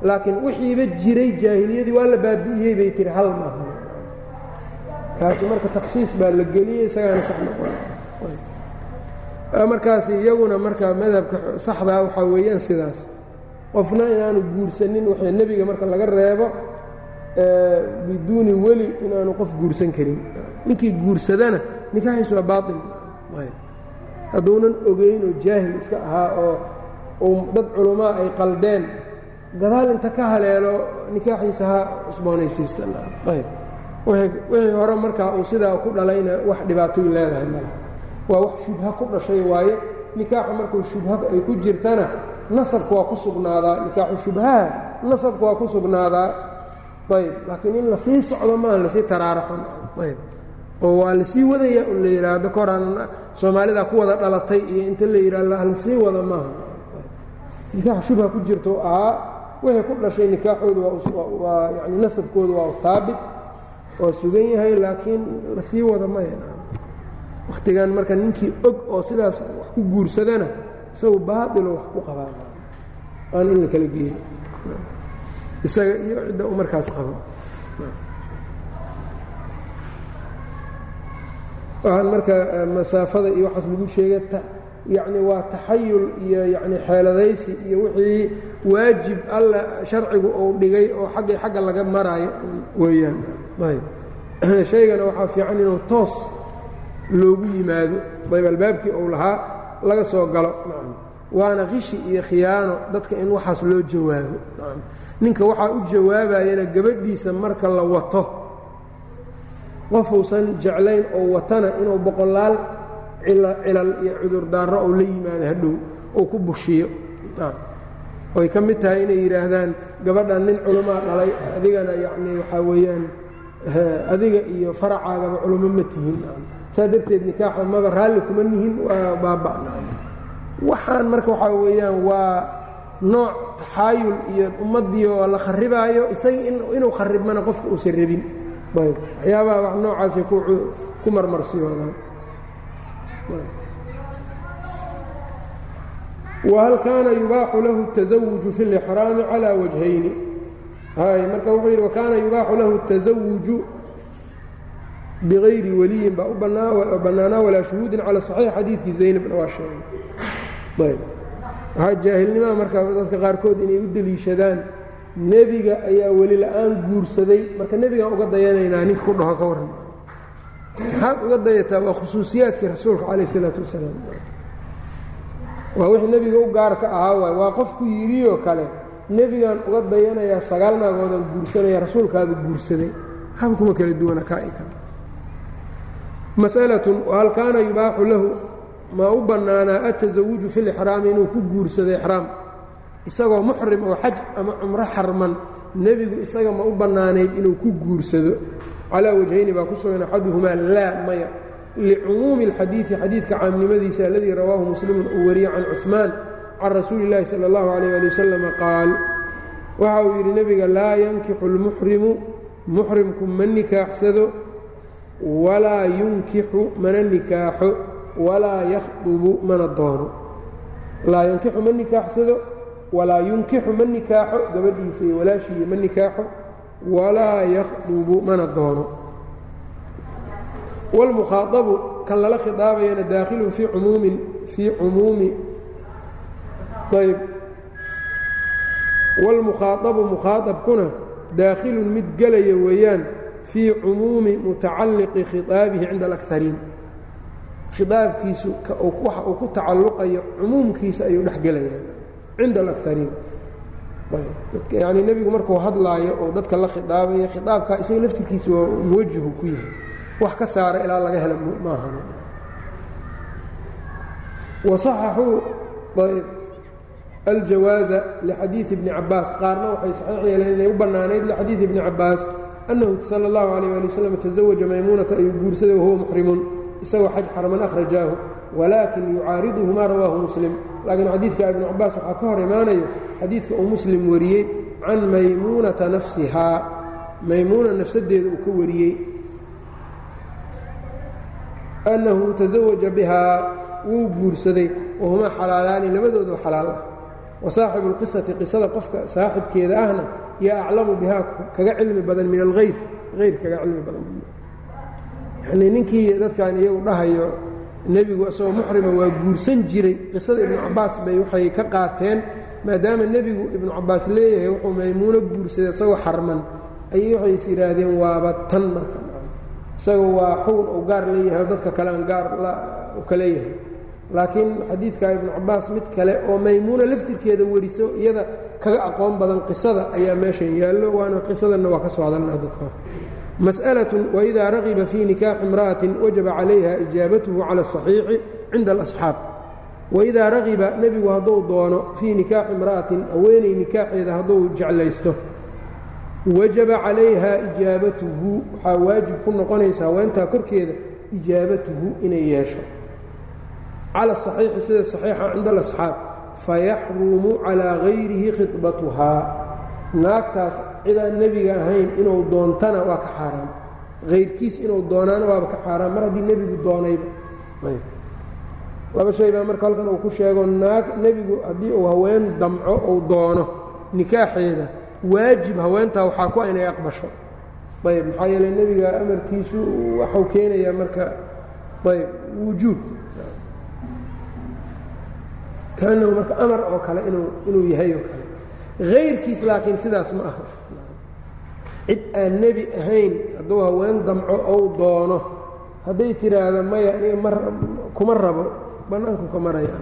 Laakiin wixiiba jiray jaahiliyadii waa la baabi'iyey bay tihi hal maaha kaasi marka takhsiis baa la geliyey isagaana sax noqon. Markaas iyaguna marka madhabka saxdaa waxaa weeyaan sidaas qofna inaanu guursanin waxay nebiga marka laga reebo biduuni weli inaanu qof guursan karin. Ninkii guursadana nikaaxiisu waa baail hadduunan ogeyn oo jaahil iska ahaa oo dad culummaa ay qaldeen gadaal inta ka haleelo nikaaxiisa ha cusboonaysiisto wixii hore markaa uu sidaa ku dhalayna wax dhibaatoy leedahay. Male waa wax shubha ku dhashay waaye nikaaxu markuu shubha ay ku jirtana nasabku waa ku sugnaadaa nikaaxu shubhaha nasabku waa ku sugnaadaa. Ayb laakiin in la sii socdo maaha la sii taraaraxo ayb oo waa la sii wadaya un la yidhaahdo koraan soomaalida ku wada dhalatay iyo inta la yidhahdo la sii wada maaha. Nikaax shubha ku jirto ahaa wixii ku dhashay nikaaxoodu waa yani nasabkoodu waa haabit waa sugan yahay laakiin la sii wada maya wakhtigan marka ninkii og oo sidaas wax ku guursadana isagu baailo wax ku qabaa. Aan in la kala geeyo isaga iyo cidda u markaas qabo. Waxaan marka masaafada iyo waxaas lagu sheegay yacni waa taxayul iyo yacni xeeladaysi iyo wixii waajib alla sharcigu uu dhigay oo xagga xagga laga maraayo weeyaan. Ayb shaygana waxaa fiican inuu toos loogu yimaado. Ayb albaabkii uu lahaa laga soo galo. Waana qishi iyo khiyaano dadka in waxaas loo jawaabo. Ninka waxaa u jawaabayana gabadhiisa marka la wato. Qofuusan jeclayn oo watana inuu boqolaal cilal iyo cudurdaaro ou la yimaado hadhow uu ku bushiyo. Oy ka mid tahay inay yidhaahdaan gabadhan nin culumaa dhalay adigana yacnii waxaa weeyaan adiga iyo faracaagaba culummo ma tihin saa darteed nikaaxa maba raalli kuma nihin waa baaba'na waxaan marka waxaa weeyaan waa nooc taxaayul iyo ummaddii oo la kharibaayo isaga inuu kharibmana qofka uusan rabin ayb waxyaabaha wax noocaasay ku marmarsiyoodaan whal kaana yubaaxu lahu التزawuju fi اlإxraami calى wajhayni hay marka wuxuu yidhi wakaana yubaaxu lahu التزawuju bغayri waliyin baa u bannaanaa walaa shuhuudin calى صaxiix xadiidkii zaynabna waa sheegay ayb waxaa jaahilnimada marka dadka qaarkood inay u deliishadaan nebiga ayaa weli la'aan guursaday marka nebigaan uga dayanaynaa ninka ku dhaho ka warran maxaad uga dayataa waa khusuusiyaadkii rasuulka calayh الsalaaةu wasalaam waa wixii nebiga u gaarka ahaa waay waa qofku yidhioo kale nebigaan uga dayanayaa sagaal naagoodaan guursanaya rasuulkaaba guursaday haba kuma kala duwana kaa i kale mas'alatun hal kaana yubaaxu lahu ma u bannaanaa atasawuju fi lixraami inuu ku guursado ixraam isagoo muxrim oo xaj ama cumro xarman nebigu isaga ma u bannaanayd inuu ku guursado calaa wajhayni baa ku sugan axaduhumaa laa maya licumuumi اlxadiidi xadiidka caamnimadiisa aladii rawaahu muslimun uu wariyey can cuثmaan can rasuuli اllaahi salى اllahu alayh ali wasalama qaal waxa uu yidhi nebiga laa yankixu اlmuxrimu muxrimku ma nikaaxsado walaa yunkixu mana nikaaxo walaa yakhdubu mana doono. Laa yankixu ma nikaaxsado walaa yunkixu ma nikaaxo gabadhiisa iyo walaashiiyo ma nikaaxo walaa yakhdubu mana doono. Wاlmukhaadabu kan lala khidaabayana daakhilun fii cumuumin fii cumuumi. Ayb wاlmukhaadabu mukhaadabkuna daakhilun mid gelaya weeyaan fii cumuumi mutacalliqi khitaabihi cinda alakariin khitaabkiisu waxa uu ku tacalluqayo cumuumkiisa ayuu dhex cinda alakariin yacni nebigu markuu hadlaayo oo dadka la khidaabayo khitaabkaa isaga laftirkiisa waa muwajahu ku yahay. Wax ka saara ilaa laga helo maahan wasaxaxuu ayb aljawaaza lixadiidi bni cabaas qaarna waxay saxiix yeeleen inay u bannaanayd lixadiidi bni cabaas annahu sala اllahu alayh ali wasalam tasawaja maymuunata ayuu guursaday wahuwa muxrimun isagoo xaj xarman akhrajaahu walaakin yucaariduhu maa rawaahu muslim laakiin xadiidka ibnu cabaas waxaa ka hor imaanayo xadiidka uu muslim wariyey can maymuunata nafsihaa maymuuna nafsadeeda uu ka wariyey annahu tasawaja bihaa wuu guursaday wahumaa xalaalaani labadoodu xalaal ah wa saaxibu اlqisati qisada qofka saaxibkeeda ahna yaa aclamu bihaa kaga cilmi badan min alhayr hayr kaga cilmi badan. Yanii ninkii dadkan iyagu dhahayo nebigu isagoo muxrima waa guursan jiray qisada ibnu cabaas bay waxay ka qaateen maadaama nebigu ibnu cabaas leeyahay wuxuu maymuuno guursaday isagoo xarman. Ayay waxay is yidhaahdeen waaba tan marka isaga waa xugun uu gaar leeyahay oo dadka kale aan gaar u ka laakiin xadiidka ibnu cabaas mid kale oo maymuuna laftirkeeda wariso iyada kaga aqoon badan qisada ayaa meeshan yaallo waana qisadanna waa ka soo hadalna dadka masأlaة وإida ragiba fii nikaaxi imra'aةi wajaba calayha ijaabatuhu calى الصaxiixi cinda اlasxaab waidaa ragiba nebigu hadduu doono fii nikaaxi imra'atin haweenay nikaaxeeda hadduu jeclaysto wajaba calayha ijaabatuhu waxaa waajib ku noqonaysa haweentaa korkeeda ijaabatuhu inay yeesho calى الصaxiixi sida صaxiixa cinda اlasxaab fayaxrumu calىa gayrihi khiطbatuhaa naagtaas cidaan nebiga ahayn inuu doontana waa ka xaaraam hayrkiis inuu doonaana waaba ka xaaraam mar haddii nebigu doonayba laba shay baa marka halkan uu ku sheego naag nebigu haddii uu haween damco uu doono nikaaxeeda waajib haweentaa waxaa ku inay aqbasho ayb maxaa yeele nebiga amarkiisu waxuu keenayaa marka ayb wujuub kaanahu marka amar oo kale inuu inuu yahay oo kale. Hayrkiis laakiin sidaas ma aha. Cid aan nebi ahayn hadduu haween damco ou doono hadday tiraahdo maya aniga ma kuma rabo bannaanku ka maraya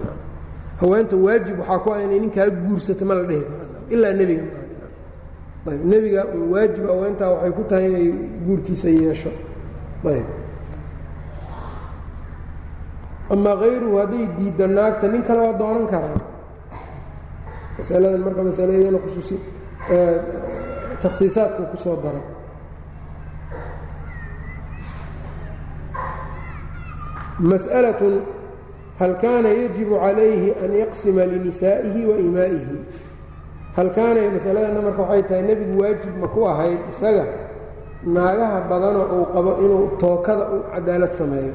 haweenta waajib waxaa ku ah inay ninkaa guursato ma la dhihi karo ilaa nebiga ayb nebiga waajib haweentaa waxay ku tahay inay guurkiisa yeesho. Ayb amaa hayruhu hadday diidda naagta nin kale waa doonan karaa. Masaladan marka masaladeena khusuusi takhsiisaadku ku soo daray. Masأalaة hal kaana yajibu calayhi an yaqsima linisaa'ihi wa imaa'ihi? Hal kaana masaladana marka waxay tahay nebigu waajib ma ku ahayd isaga? Naagaha badanoo uu qabo inuu tookada u cadaalad sameeyo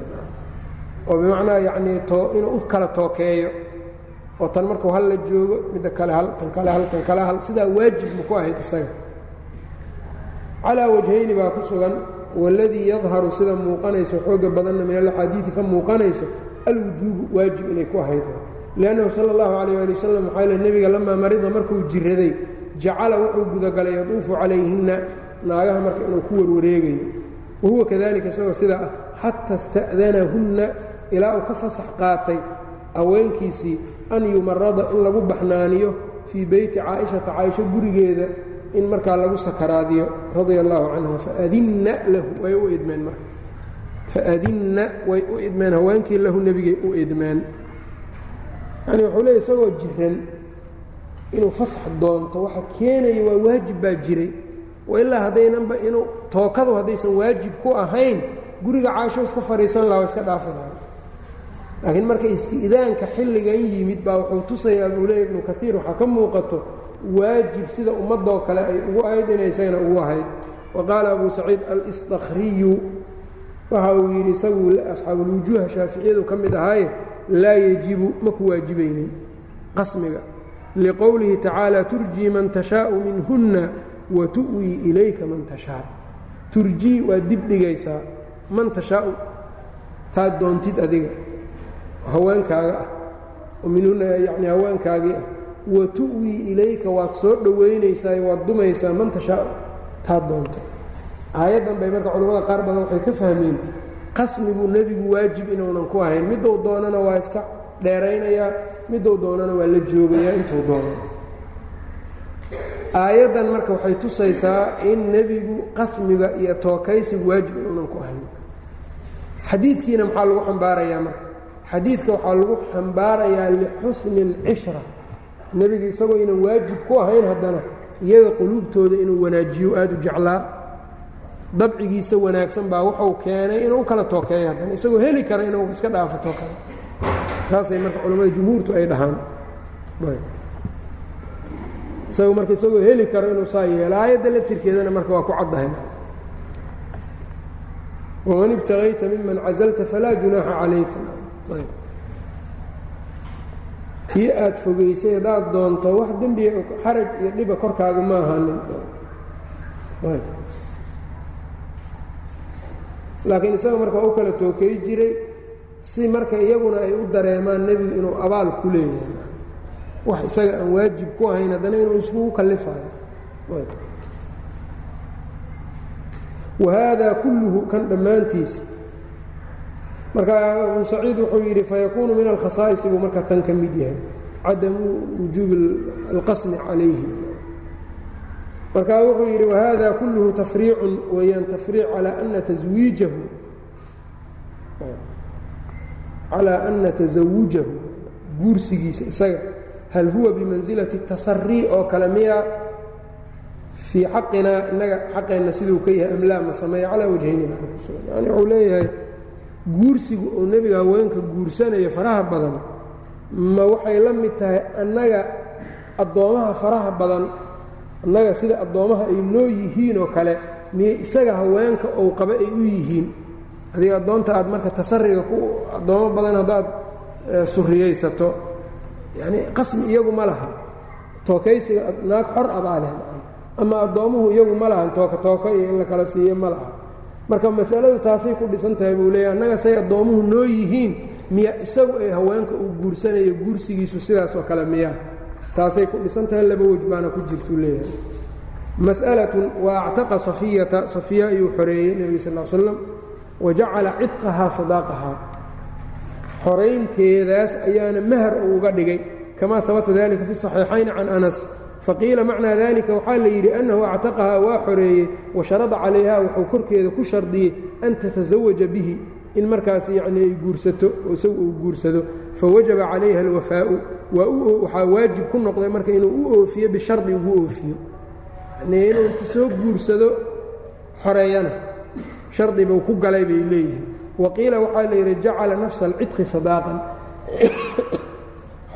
oo bimacnaa yacnii inuu u kala tookeeyo oo tan markuu hal la joogo midda kale hal tan kale hal tan kale hal sidaa waajib ma ku ahayd isaga. Calaa wajhayni baa ku sugan waladii yadharu sida muuqanayso xooga badanna min alaxaadiidi ka muuqanayso alwujuubu waajib inay ku ahayd. Liannahu sala allahu calayh ali wasalam waxaa le nebiga lamaa marida markuu jiraday jacala wuxuu gudagalay yaduufu calayhinna naagaha marka inuu ku warwareegayo. Wa huwa kadalika isagoo sidaa ah xata ista'danahunna ilaa uu ka fasax qaatay haweenkiisii an yumarada in lagu baxnaaniyo fii beyti caaishata caaisho gurigeeda in markaa lagu sakaraadiyo radia allaahu canha faadinna lahu way u idmeen marka. Faadinna way u idmeen. Haweenkii lahu nebigay u idmeen. Yani wuxuu leey isagoo jiran inuu fasax doonto waxa keenaya waa waajib baa jiray. Wailaa haddaynanba inuu tookadu haddaysan waajib ku ahayn guriga caasho iska fadhiisan laha iska dhaafi laha laakiin marka isti'daanka xilligan yimid baa wuxuu tusayaa buu leeya ibnu kaiir waxaa ka muuqato waajib sida ummadoo kale ay ugu ahayd inay isagana ugu ahayd. Wa qaala abu saciid alstakriyu waxa uu yidhi isagu asxaabulwujuuha shaaficiyadu ka mid ahaaye laa yejibu ma ku waajibaynin qasmiga. Liqowlihi tacaala turjii man tashaau minhunna wa tu'wii ilayka man tashaa. Turjii waa dib dhigaysaa man tashaau taad doontid adiga haweenkaaga ah oo minhunna yacni haweenkaagii ah wa tu'wii ilayka waad soo dhowaynaysaa waad dumaysaa man tashaau taad doonto. Aayaddan bay marka culimmada qaar badan waxay ka fahmeen qasmigu nebigu waajib inuunan ku ahayn. Miduu doonana waa iska dheeraynayaa miduu doonana waa la joogayaa intuu doono. Aayaddan marka waxay tusaysaa in nebigu qasmiga iyo tookaysigu waajib inuunan ku ahayn. Xadiidkiina maxaa lagu xambaarayaa marka xadiidka waxaa lagu xambaarayaa lixusni اlcishra nebiga isagoo inan waajib ku ahayn haddana iyaga quluubtooda inuu wanaajiyo aada u jeclaa. Dabcigiisa wanaagsan baa wuxuu keenay inuu u kala tookeeyo haddana isagoo heli kara inuu iska dhaafo tookada saasay marka culamada jumhuurtu ay dhahaan. Isagoo marka isagoo heli karo inuu saa yeelo aayadda laftirkeedana marka waa ku caddahay. Waman ibtagayta miman cazalta falaa junaaxa calayka tii aad fogaysay haddaad doonto wax dembiga xaraj iyo dhiba korkaaga ma ahaanin. Laakiin isaga marka u kala tookey jiray si marka iyaguna ay u dareemaan nebigu inuu abaal ku leeyahay. Wax isaga aan waajib ku ahayn haddana inuu iskugu kalifayo wa haadaa kulluhu kan dhammaantiisa marka abu saciid wuxuu yidhi fayakuunu min alkhasaa'isi buu marka tan ka mid yahay. Cadamu wujuubi alqasmi calayhi. Marka wuxuu yidhi wahada kulluhu tafriicun weeyaan tafriic calaa ana taswiijahu calaa ana tasawujahu guursigiisa isaga hal huwa bimansilati tasarii oo kale miya fii xaqinaa innaga xaqeenna siduu ka yahay amlaa ma sameeya calaa wajhayni baa ku sugan yani wuxuu leeyahay guursigu uu nebiga haweenka guursanayo faraha badan ma waxay la mid tahay annaga addoommaha faraha badan annaga sida addoommaha ay noo yihiin oo kale miyey isaga haweenka ou qaba ay u yihiin? Adiga addoonta aad marka tasariga ku addoommo badan haddaad suriyaysato yacni qasmi iyagu ma laha tookaysiga naag xor abaa ama addoommuhu iyagu ma lahan tooka tooka iyo in la kala siiyo ma laha marka masaladu taasay ku dhisan tahay buu leeyahy annaga say addoommuhu noo yihiin miya isagu ay haweenka uu guursanayo guursigiisu sidaasoo kale miya. Taasay ku dhisan tahay laba wej baana ku jirtuu leeyahay. Mas'alatun wa actaqa safiyata safiya ayuu xoreeyey nebiga sal l slam wa jacala cidqahaa sadaaqahaa. Xoraynteedaas ayaana mahar uu uga dhigay kama habata dalika fi صaxiixayn can anas faqiila macnaa dalika waxaa la yidhi annahu actaqahaa waa xoreeyey wa sharada calayha wuxuu korkeeda ku shardiyey an tatasawaja bihi in markaas yacni ay guursato isagu uu guursado fawajaba calayha alwafaa'u waxaa waajib ku noqday marka inuu u oofiyo bishardi ugu oofiyo yani inuu soo guursado xoreeyana shardi buu ku galay bay leeyihiin. Wa qiila waxaa la yidhi jacala nafsa alcidqi sadaaqan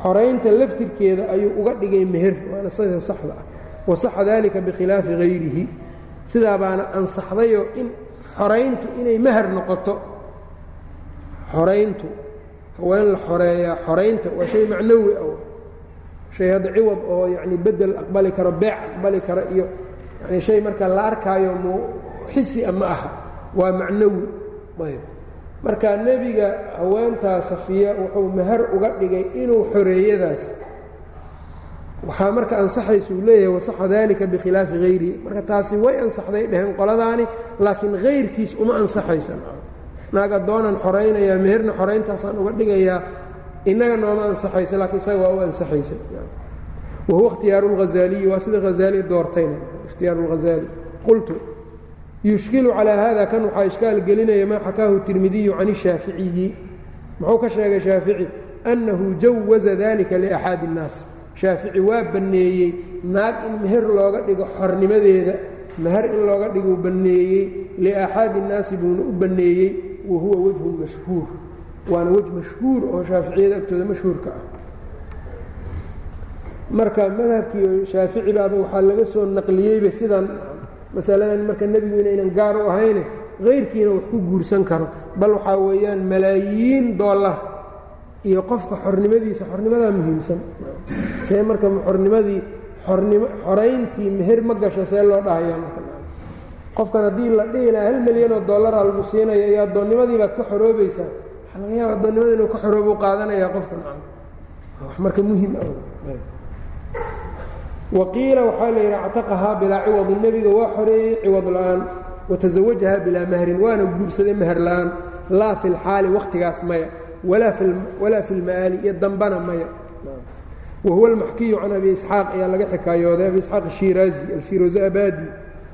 xoraynta laftirkeeda ayuu uga dhigay meher waana sida saxda ah. Wasaxa dalika bikhilaafi hayrihi sidaa baana ansaxdayoo in xorayntu inay mahar noqoto. Xorayntu haween la xoreeyaa xoraynta waa shay macnawi ah. Shay hadda ciwad oo yacni bedel aqbali karo beec aqbali karo iyo yani shay marka la arkaayo mu xisi a aha waa macnawi. Ayb marka nebiga haweentaa safiya wuxuu mahar uga dhigay inuu xoreeyadaas. Waxaa marka ansaxaysa uu leeyahay wasaxa dalika bikhilaafi hayrihi marka taasi way ansaxday dheheen qoladaani laakiin hayrkiis uma ansaxaysa naag addoonan xoraynayaa meherna xorayntaasaan uga dhigayaa innaga nooma ansaxayso laakiin isaga waa u ansaxaysa wahuwa ikhtiyaaru اlhazaaliyi waa sida hazaali doortayna ikhtiyaaru اlhazaali qultu yushkilu calaa haada kan waxaa ishkaal gelinaya maa xakaahu tirmidiyu can ishaaficiyi muxuu ka sheegay shaafici? Annahu jawaza dalika liaxaadi اnnaas shaafici waa banneeyey naag in meher looga dhigo xornimadeeda meher in looga dhiguu banneeyey liaxaadi اnnaasi buuna u banneeyey wa huwa wejhun mashhuur. Waana wej mashhuur oo shaaficiyada agtooda mashhuurka ah. Marka madhabkii shaafici waxaa laga soo naqliyeyba sidan masaladan marka nebigu inaynan gaar u ahayne kayrkiina wax ku guursan karo. Bal waxaa weeyaan malaayiin dollar iyo qofka xornimadiisa xornimadaa muhiimsan. See marka xornimadii xornimo xorayntii meher ma gasho see loo dhahaya qofkan haddii la dhihi laha hal milyan oo dollara lagu siinaya iyo addoonnimadii baad ka xoroobaysaa waxaa laga yaaba addoonnimada inuu ka xoroobu qaadanayaa qofka wax marka muhiim ah waqiila waxaa la yidhi actaqahaa bilaa ciwadi nebiga waa xoreeyey ciwad la'aan. Watasawajahaa bilaa mahrin waana guursaday meher la'aan. Laa fi lxaali wakhtigaas maya. Walaa fi lma'aali iyo dambana maya. Wa huwa almaxkiyu can abi isxaaq ayaa laga xikaayooday abi isxaaq ashiraazi alfirozo abadi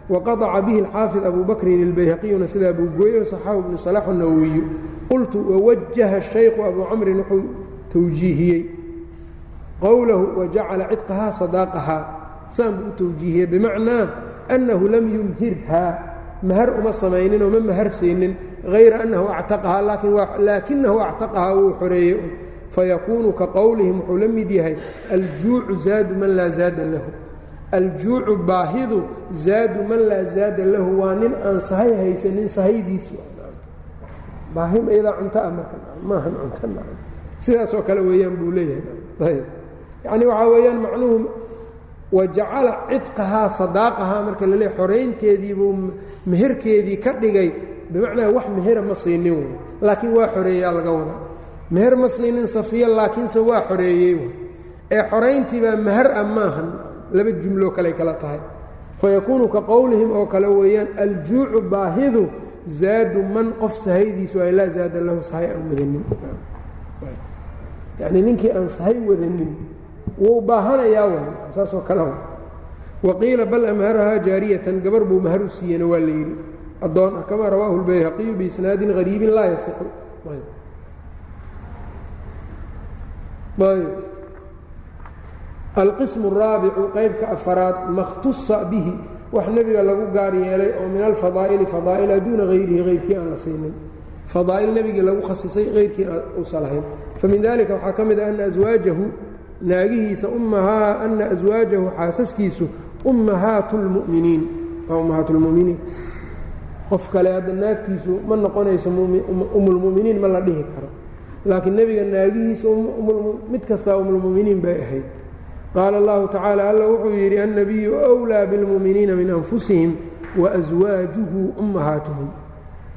waqadaca bihi alxaafid abu bakrin ilbayhaqiyuna sidaa buu gooyey saxaabu bnu salax nawowiyu qultu wawajaha shaykhu abu camrin wuxuu tawjiihiyey qowlahu wajacala cidqahaa sadaaqahaa saan buu u tawjiihiyey bimacnaa annahu lam yumhirhaa mahar uma samayninoo ma maharsaynin hayra annahu actaqahaa laakinahu actaqahaa wuu xoreeyey. Fayakuunu ka qowlihim wuxuu la mid yahay aljuucu zaadu man laa zaada lahu. Aljuucu baahidu zaadu man laa zaada lahu waa nin aan sahay haysanin sahaydiis baahi iyadaa cunto ah marka maahan cunto sidaasoo kale weeyaan buu leeyahay yacni waxaa weeyaan macnuhu wajacala cidqahaa sadaaqahaa marka la leeyahy xoraynteediibuu meherkeedii ka dhigay. Bimacnaa wax mehera ma siinin wey laakiin waa xoreeyaa laga wadaa. Meher ma siinin safiya laakiinse waa xoreeyey ee xorayntiibaa meher ah laba jumloo kale kala tahay. Fayakuunu ka qowlihim oo kale weeyaan aljuucu baahidu zaadu man qof sahaydiisu ay laa zaada lahu sahay aan wadanin yacnii ninkii aan sahay wadanin wuu baahanayaa w saasoo kale waqiila bal amharahaa jaariyatan gabar buu mahar u siiyena waa la yidhi. Addoon ah kamaa rawaahu lbayhaqiyu biisnaadin hariibin laa yasixu alqismu raabicu qaybka afaraad makhtusa bihi wax nebiga lagu gaar yeelay oo min alfadaa'ili fadaa'ila duuna hayrihi hayrkii aan la siinin. Fadaa'il nebiga lagu khasisay hayrkii aan famin dalika waxaa ka mid ah ana aswaajahu naagihiisa ummahaa anna aswaajahu xaasaskiisu ummahaatulmuminiin waa ummahaatulmuminiin qof kale hadda naagtiisu ma noqonayso um, umulmuminiin ma la dhihi karo. Laakiin nebiga naagihiisa um, mid kastaa umulmuminiin bay ahayd. Qaala allahu tacaala alla wuxuu yidhi annabiyu wlaa bilmuminiina min anfusihim waaswaajuhu ummahaatuhum.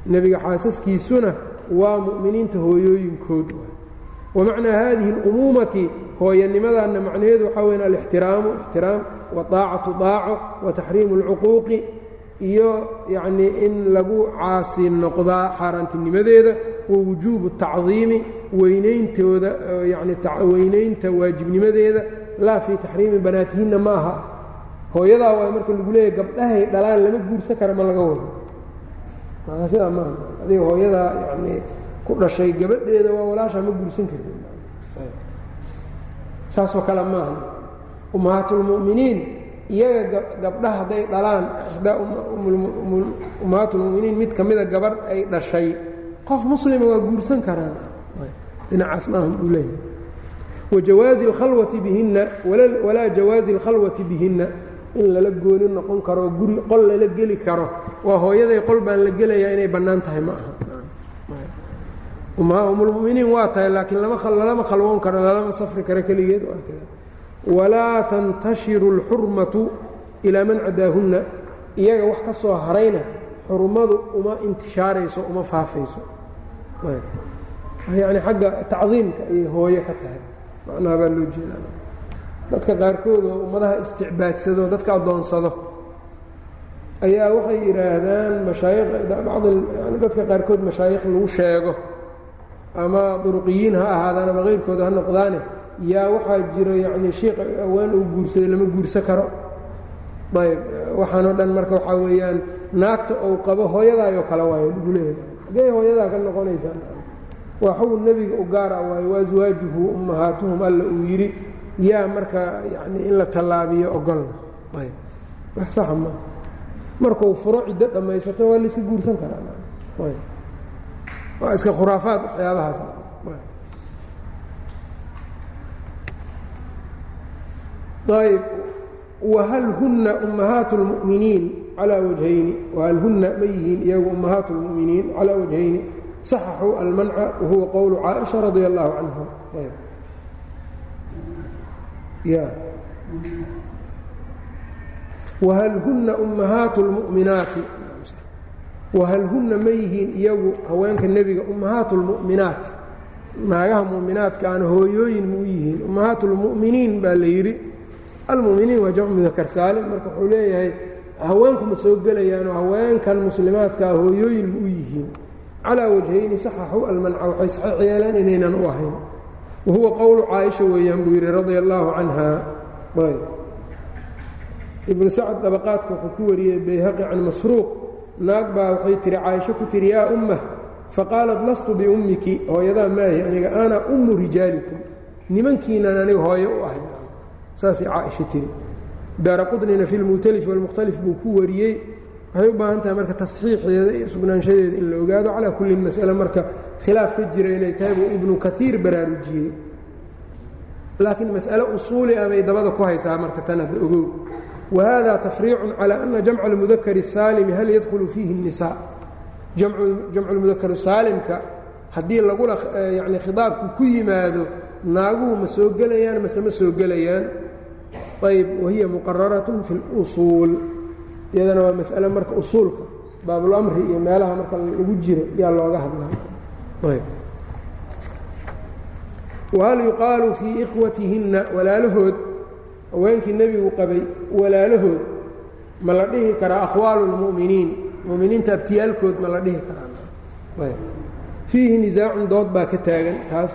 Nebiga xaasaskiisuna waa mu'miniinta hooyooyinkood. Wamacnaa haadihi اlumuumati hooyanimadanna macnaheedu waxaa weyn alixtiraamu ixtiraam waaacatu daaco wataxriimu اlcuquuqi iyo yacnii in lagu caasi noqdaa xaaraantinimadeeda wa wujuubu tacdiimi weynayntooda yani weynaynta waajibnimadeeda laa fii taxriimi banaatihinna ma aha hooyadaa waa marka lagu leeyahy gabdhahay dhalaan lama guursan kara ma laga wado. Sidaa maaha. Adiga hooyadaa yanii ku dhashay gabadheeda waa walaashaa ma guursan karti saasoo kale maaha. Ummahaatulmu'miniin iyaga gabdhaha hadday dhalaan ixdaa ummahaatulmu'miniin mid ka mida gabadh ay dhashay. Qof muslima waa guursan karaan. Dhinacaas maahan buu leeyahay. Wajawaazi اlkhalwati bihinna walaa jawaazi اlkhalwati bihinna. In lala gooni noqon karo guri qol lala geli karo. Waa hooyaday qol baan la gelayaa inay bannaan tahay ma aha umulmuminiin waa tahay laakiin lalama khalwoon karo lalama safri karo keligeed walaa tantashiru اlxurmatu ilaa man cadaahunna iyaga wax ka soo harayna xurmadu uma intishaarayso uma faafayso. Yani xagga tacdiimka ayay hooyo ka tahay. Macnaha baa loo jeedaa. Dadka qaarkood oo ummadaha isticbaadsado dadka addoonsado ayaa waxay yidhaahdaan mashaayikh bacd dadka qaarkood mashaayikh lagu sheego ama duruqiyiin ha ahaadaan ama keyrkooda ha noqdaane yaa waxaa jiro yacnii shiiqa awaan uu guursaday lama guursan karo. Ayb waxaanoo dhan marka waxaa weeyaan naagta ou qabo hooyadaayoo kale waayo leeyahay. Xaggey hooyadaa ka noqonaysaa waa xugun nebiga u gaar ah waayo waaswaajuhu ummahaatuhum alla uu yidhi yaa marka yani in la tallaabiyo ogolna ayb wax saxa maa markuu furo ciddo dhammaysato waa layska guursan karaa waa iska khuraafaad waxyaabahaas ayb whal huna ummahaat اlmuminiin calaa wajhayni whal huna ma yihiin iyagu ummahaat اlmuminiin calaa wajhayni saxaxuu almanca wahuwa qowlu caaisha radia allahu canha whal huna ummahaat اlmuminaati wahal huna ma yihiin iyagu haweenka nebiga ummahaat اlmu'minaat naagaha mu'minaadkaana hooyooyin ma u yihiin ummahaat اlmu'miniin baa la yidhi. Almuminiin waa jamcu mudakar saalim marka wuxuu leeyahay haweenku ma soo gelayaanoo haweenkan muslimaadkaa hooyooyin ma u yihiin. Calaa wajhayni saxaxuu almanca waxay saxiix yeeleen inaynan u ahayn. Wa huwa qowlu caaisha weeyaan buu yidhi radia allaahu canha ibnu sacad dabaqaadka wuxuu ku wariyey bayhaqi can masruuq naag baa waxay tihi caaisho ku tihi yaa ummah faqaalat lastu biummiki hooyadaa maahi aniga ana ummu rijaalikum. Nimankiinan aniga hooyo u ahay saasay caaisha tiri. Daara fi lmu'talif walmukhtalif buu ku wariyey. Waxay u baahan tahay marka tasxiixeeda iyo sugnaanshadeeda in la ogaado. Calaa kullin mas'ale marka khilaaf ka jira inay tahay buu ibnu kaiir baraarujiyey laakiin mas'ale usuuli ah bay dabada ku haysaa marka tan hadda ogow wa hada tafriicun calى ana jamca اlmudakari الsaalimi hal yadkhulu fiihi الnisaa jamcu lmudakar saalimka haddii lagula yani khidaabku ku yimaado naaguhu ma soo gelayaan mase ma soo gelayaan ayb wahiya muqararat fi اlusuul iyadana waa mas'ale marka usuulka baabulamri iyo meelaha marka lagu jiro yaa looga hadlaa ayb wahal yuqaalu fii ikhwatihinna walaalahood haweenkii nebigu qabay walaalahood ma la dhihi karaa akhwaalu اlmu'miniin muminiinta abtiyaalkood ma la dhihi karaa fiihi nisaacun dood baa ka taagan taas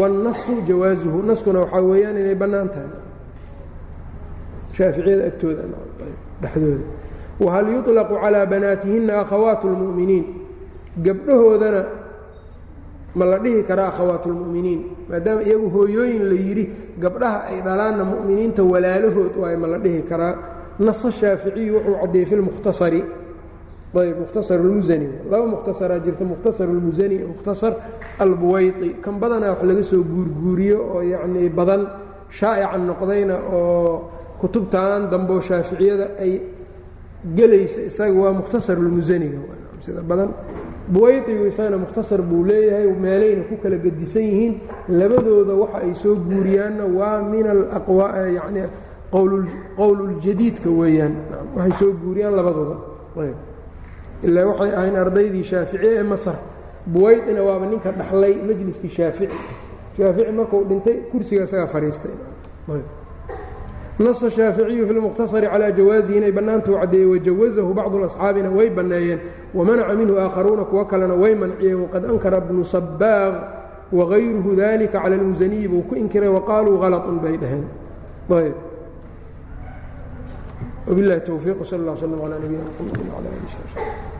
wاnnasu jawaasuhu naskuna waxaa weeyaan inay bannaan tahay shaaficiyada agtooda dhexdooda wahal yuطlaqu calىa banaatihinna akhawaat اlmu'miniin gabdhahoodana ma la dhihi karaa akhawaat اlmu'miniin maadaama iyagu hooyooyin la yidhi gabdhaha ay dhalaanna mu'miniinta walaalahood waay ma la dhihi karaa nasa shaaficiyu wuxuu caddeeyey fi lmukhtasari ayb mukhtasar اlmusani laba mukhtasaraa jirta mukhtasar اlmusani iyo mukhtasar albuwayطi kan badanaa wax laga soo guurguuriyo oo yacnii badan shaa'ican noqdayna oo kutubtan dambeo shaaficiyada ay gelaysa isaga waa mukhtasar اlmusaniga sida badan buwaydigu isagana mukhtasar buu leeyahay meelayna ku kala gedisan yihiin. Labadooda waxa ay soo guuriyaanna waa min alaqwa yani qowluljadiidka weeyaan. Waxay soo guuriyaan labadooda. Ilaa waxay ahayn ardaydii shaafici ee masar. Buwaydina waaba ninka dhaxlay majliskii shaafici. Shaafici markuu dhintay kursiga isagaa fadhiistay nasa shaaficiyu fi lmukhtasari calaa jawaazihi inay bannaantuu caddeeyey wajawazahu bacdu asxaabina way banneeyeen wamanaca minhu aakharuuna kuwo kalena way manciyeen waqad ankara bnu sabaaq wagayruhu dalika cala almusaniyi buu ku inkiray waqaaluu halaun bay dhaheen ayb wbilahi towfiiq sal اlla slm alaa nabiyina mxamedi wala ali